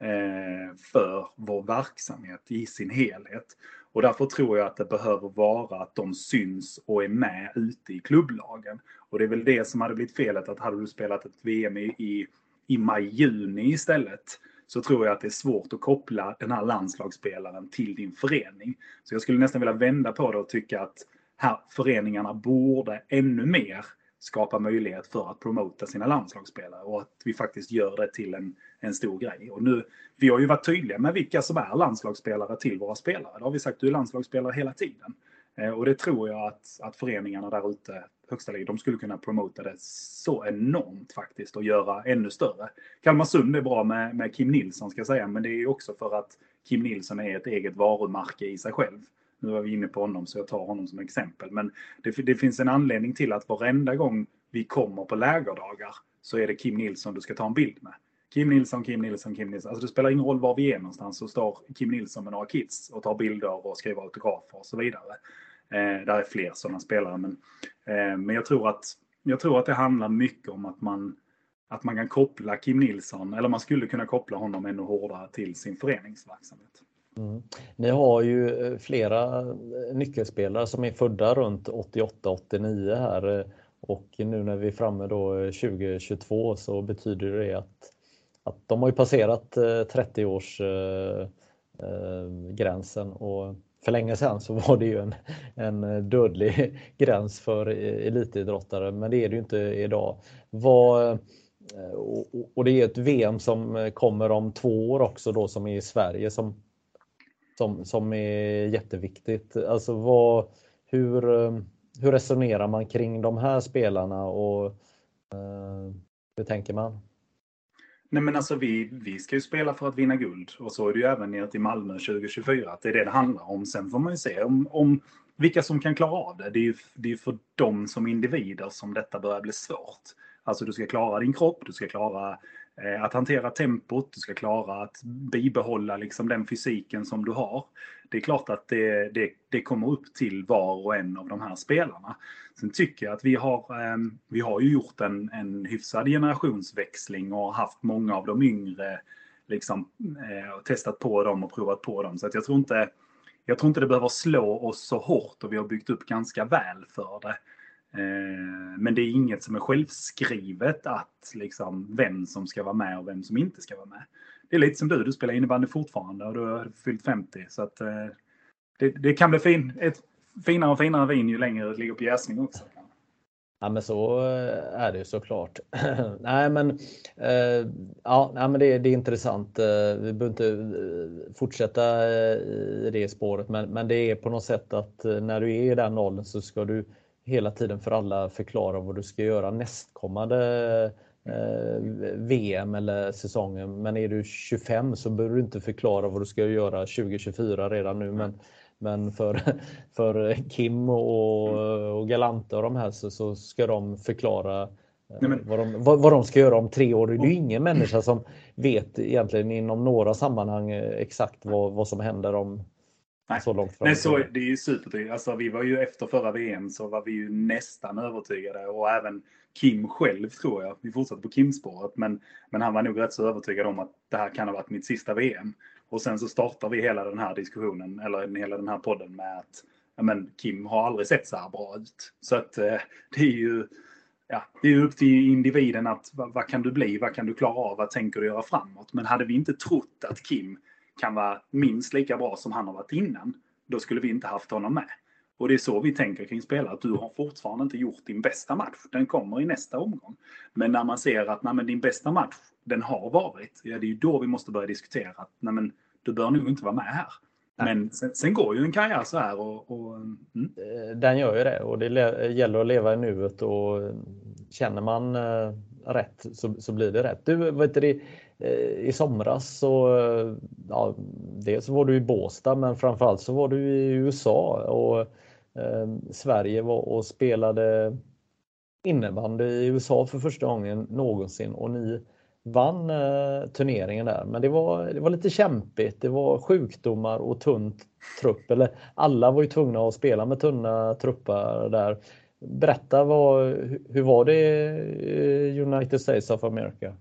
S5: eh, för vår verksamhet i sin helhet. Och därför tror jag att det behöver vara att de syns och är med ute i klubblagen. Och det är väl det som hade blivit felet att hade du spelat ett VM i, i, i maj-juni istället så tror jag att det är svårt att koppla den här landslagsspelaren till din förening. Så jag skulle nästan vilja vända på det och tycka att här, föreningarna borde ännu mer skapa möjlighet för att promota sina landslagsspelare och att vi faktiskt gör det till en, en stor grej. Och nu, vi har ju varit tydliga med vilka som är landslagsspelare till våra spelare. Det har vi sagt, du är landslagsspelare hela tiden. Eh, och det tror jag att, att föreningarna där ute, högsta ligan, de skulle kunna promota det så enormt faktiskt och göra ännu större. Kalmarsund är bra med, med Kim Nilsson ska jag säga, men det är ju också för att Kim Nilsson är ett eget varumärke i sig själv. Nu var vi inne på honom så jag tar honom som exempel. Men det, det finns en anledning till att varenda gång vi kommer på lägerdagar så är det Kim Nilsson du ska ta en bild med. Kim Nilsson, Kim Nilsson, Kim Nilsson. Alltså det spelar ingen roll var vi är någonstans så står Kim Nilsson med några kids och tar bilder och skriver autografer och så vidare. Eh, där är fler sådana spelare. Men, eh, men jag tror att jag tror att det handlar mycket om att man, att man kan koppla Kim Nilsson, eller man skulle kunna koppla honom ännu hårdare till sin föreningsverksamhet.
S4: Mm. Ni har ju eh, flera eh, nyckelspelare som är födda runt 88-89 här eh, och nu när vi är framme då 2022 så betyder det att, att de har ju passerat 30 års gränsen och för länge sedan så var det ju en, en dödlig gräns för elitidrottare, men det är det ju inte idag. Vad, och det är ett VM som kommer om två år också då som är i Sverige som, som, som är jätteviktigt. Alltså vad, hur, eh, hur resonerar man kring de här spelarna och eh, hur tänker man?
S5: Nej men alltså vi, vi ska ju spela för att vinna guld och så är det ju även nere till Malmö 2024 att det är det det handlar om. Sen får man ju se om, om vilka som kan klara av det. Det är ju det är för dem som individer som detta börjar bli svårt. Alltså du ska klara din kropp, du ska klara Eh, att hantera tempot, du ska klara att bibehålla liksom den fysiken som du har. Det är klart att det, det, det kommer upp till var och en av de här spelarna. Sen tycker jag att vi har, ehm, vi har ju gjort en, en hyfsad generationsväxling och haft många av de yngre liksom, eh, testat på dem och provat på dem. Så att jag tror inte jag tror inte det behöver slå oss så hårt och vi har byggt upp ganska väl för det. Eh, men det är inget som är självskrivet att liksom vem som ska vara med och vem som inte ska vara med. Det är lite som du, du spelar innebandy fortfarande och du har fyllt 50. Så att eh, det, det kan bli fin, ett finare och finare vin ju längre det ligger på jäsning också.
S4: Ja men så eh, är det ju såklart. nej men, eh, ja, nej, men det, det är intressant. Vi behöver inte fortsätta i det spåret men, men det är på något sätt att när du är i den åldern så ska du hela tiden för alla förklara vad du ska göra nästkommande eh, VM eller säsongen. Men är du 25 så behöver du inte förklara vad du ska göra 2024 redan nu. Men, men för, för Kim och, och Galante och de här så, så ska de förklara eh, Nej, men... vad, de, vad, vad, de ska göra om tre år. Det är ju ingen människa som vet egentligen inom några sammanhang eh, exakt vad, vad som händer om
S5: Nej. så långt. Nej, så, det är ju supertydligt. Alltså, vi var ju efter förra VM så var vi ju nästan övertygade och även Kim själv tror jag. Vi fortsatte på Kim-spåret men, men han var nog rätt så övertygad om att det här kan ha varit mitt sista VM. Och sen så startar vi hela den här diskussionen eller hela den här podden med att men Kim har aldrig sett så här bra ut. Så att eh, det är ju ja, det är upp till individen att vad, vad, kan du bli, vad kan du klara av, vad tänker du göra framåt? Men hade vi inte trott att Kim kan vara minst lika bra som han har varit innan, då skulle vi inte haft honom med. Och det är så vi tänker kring spelare, att du har fortfarande inte gjort din bästa match. Den kommer i nästa omgång. Men när man ser att nej, din bästa match, den har varit, ja, det är ju då vi måste börja diskutera att nej, men, du bör nog inte vara med här. Men sen, sen, går ju en karriär så här. Och, och mm.
S4: Eh, den gör ju det och det gäller att leva i nuet och känner man eh, rätt så, så blir det rätt. Du, vet du, Eh, i somras så, eh, ja, dels var du i Båstad men framförallt så var du i USA och eh, Sverige var och spelade innebandy i USA för första gången någonsin och ni vann eh, turneringen där. Men det var, det var lite kämpigt. Det var sjukdomar och tunt trupp. Eller alla var ju tvungna att spela med tunna trupper där. Berätta, vad, hur var det i United States of America?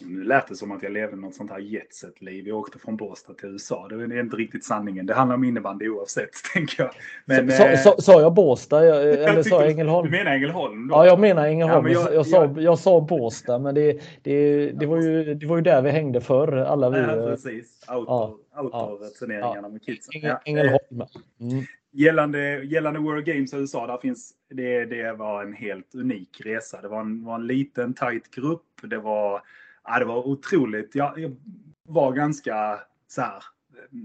S5: Nu lät det som att jag levde något sånt här jetset-liv. Jag åkte från Båstad till USA. Det är inte riktigt sanningen. Det handlar om innebandy oavsett, tänker jag.
S4: Men, sa, eh, sa, sa jag Båstad eller sa jag Ängelholm?
S5: Du menar Ängelholm? Då?
S4: Ja, jag menar Ängelholm. Ja, jag, jag, sa, jag sa Båstad, men det, det, det, var ju, det var ju där vi hängde förr, alla vi.
S5: Ja, precis. Outdoor-turneringarna ja, med kidsen.
S4: Ängelholm.
S5: Mm. Gällande, gällande World Games i USA, där finns, det, det var en helt unik resa. Det var en, var en liten, tight grupp. Det var ja, det var otroligt. Jag, jag var ganska så här,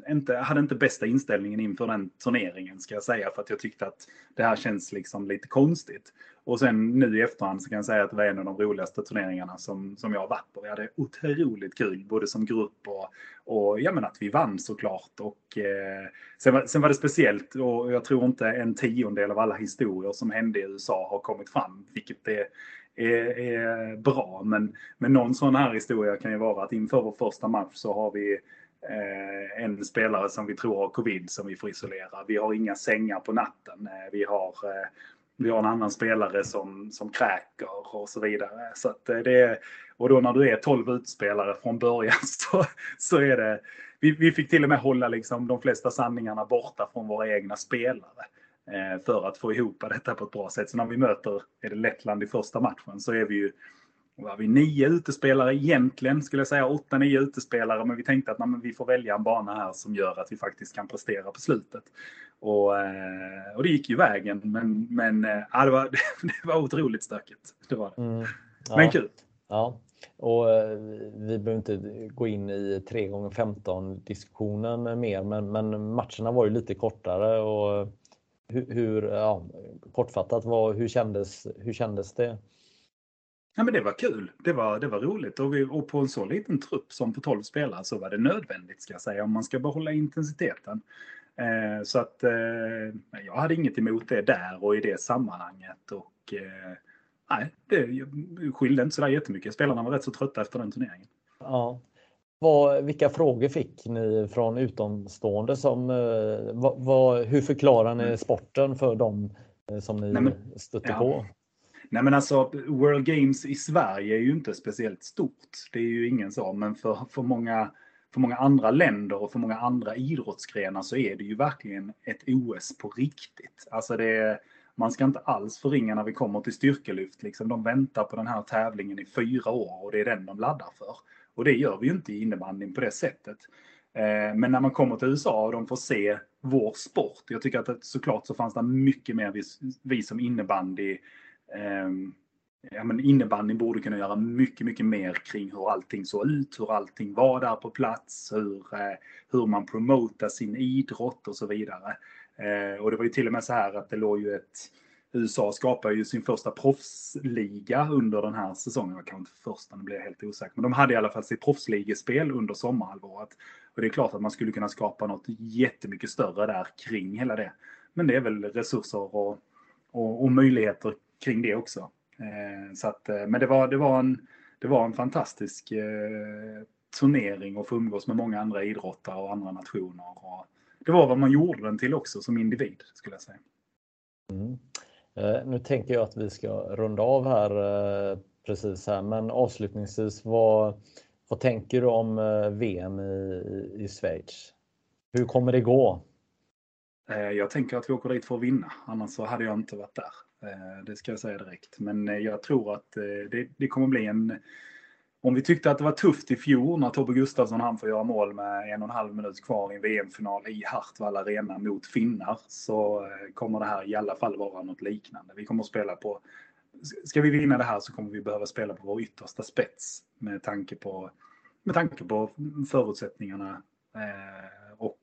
S5: inte, hade inte bästa inställningen inför den turneringen ska jag säga för att jag tyckte att det här känns liksom lite konstigt. Och sen nu i efterhand så kan jag säga att det var en av de roligaste turneringarna som, som jag har varit på. Vi hade otroligt kul både som grupp och, och ja, men att vi vann såklart. Och, eh, sen, var, sen var det speciellt och jag tror inte en tiondel av alla historier som hände i USA har kommit fram, vilket det är, är bra. Men, men någon sån här historia kan ju vara att inför vår första match så har vi eh, en spelare som vi tror har covid som vi får isolera. Vi har inga sängar på natten. Eh, vi har eh, vi har en annan spelare som, som kräker och så vidare. Så att eh, det, och då när du är 12 utspelare från början så, så är det... Vi, vi fick till och med hålla liksom de flesta sanningarna borta från våra egna spelare för att få ihop detta på ett bra sätt. Så när vi möter är det Lettland i första matchen så är vi ju var vi nio utespelare egentligen, skulle jag säga åtta, nio utespelare. Men vi tänkte att nej, vi får välja en bana här som gör att vi faktiskt kan prestera på slutet. Och, eh, och det gick ju vägen, men, men äh, det, var, det var otroligt stökigt. Det var det. Mm, ja, men kul.
S4: Ja, och eh, vi behöver inte gå in i 3 gånger 15 diskussionen mer, men, men matcherna var ju lite kortare och hur, hur ja, kortfattat, vad, hur, kändes, hur kändes det?
S5: Ja, men det var kul. Det var, det var roligt. Och, vi, och på en så liten trupp som på 12 spelare så var det nödvändigt ska jag säga om man ska behålla intensiteten. Eh, så att eh, jag hade inget emot det där och i det sammanhanget. Och eh, nej, det skilde inte sådär jättemycket. Spelarna var rätt så trötta efter den turneringen.
S4: Ja. Vad, vilka frågor fick ni från utomstående? Som, eh, vad, vad, hur förklarar ni mm. sporten för dem eh, som ni nej, men, stötte ja. på?
S5: Nej men alltså World Games i Sverige är ju inte speciellt stort. Det är ju ingen så, men för, för, många, för många andra länder och för många andra idrottsgrenar så är det ju verkligen ett OS på riktigt. Alltså det man ska inte alls förringa när vi kommer till styrkelyft. Liksom, de väntar på den här tävlingen i fyra år och det är den de laddar för. Och det gör vi ju inte i innebandyn på det sättet. Eh, men när man kommer till USA och de får se vår sport. Jag tycker att såklart så fanns det mycket mer vi, vi som innebandy ehm, ja, men innebandyn borde kunna göra mycket, mycket mer kring hur allting såg ut, hur allting var där på plats, hur, eh, hur man promotar sin idrott och så vidare. Eh, och det var ju till och med så här att det låg ju ett USA skapar ju sin första proffsliga under den här säsongen. Jag kan inte första, nu blir jag helt osäker. Men de hade i alla fall sitt proffsligespel under sommarhalvåret. Och det är klart att man skulle kunna skapa något jättemycket större där kring hela det. Men det är väl resurser och, och, och möjligheter kring det också. Eh, så att, eh, men det var, det, var en, det var en fantastisk eh, turnering och få umgås med många andra idrottare och andra nationer. Och det var vad man gjorde den till också som individ skulle jag säga.
S4: Mm. Eh, nu tänker jag att vi ska runda av här eh, precis här, men avslutningsvis vad, vad tänker du om eh, VM i, i Schweiz? Hur kommer det gå?
S5: Jag tänker att vi åker dit för att vinna, annars så hade jag inte varit där. Det ska jag säga direkt. Men jag tror att det, det kommer bli en... Om vi tyckte att det var tufft i fjol när Tobbe Gustafsson han får göra mål med en och en halv minut kvar i en VM-final i Hartwall Arena mot finnar så kommer det här i alla fall vara något liknande. Vi kommer att spela på... Ska vi vinna det här så kommer vi behöva spela på vår yttersta spets med tanke på, med tanke på förutsättningarna och,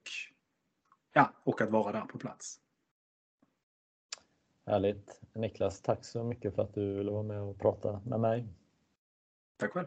S5: ja, och att vara där på plats.
S4: Härligt. Niklas, tack så mycket för att du ville vara med och prata med mig.
S5: Tack själv.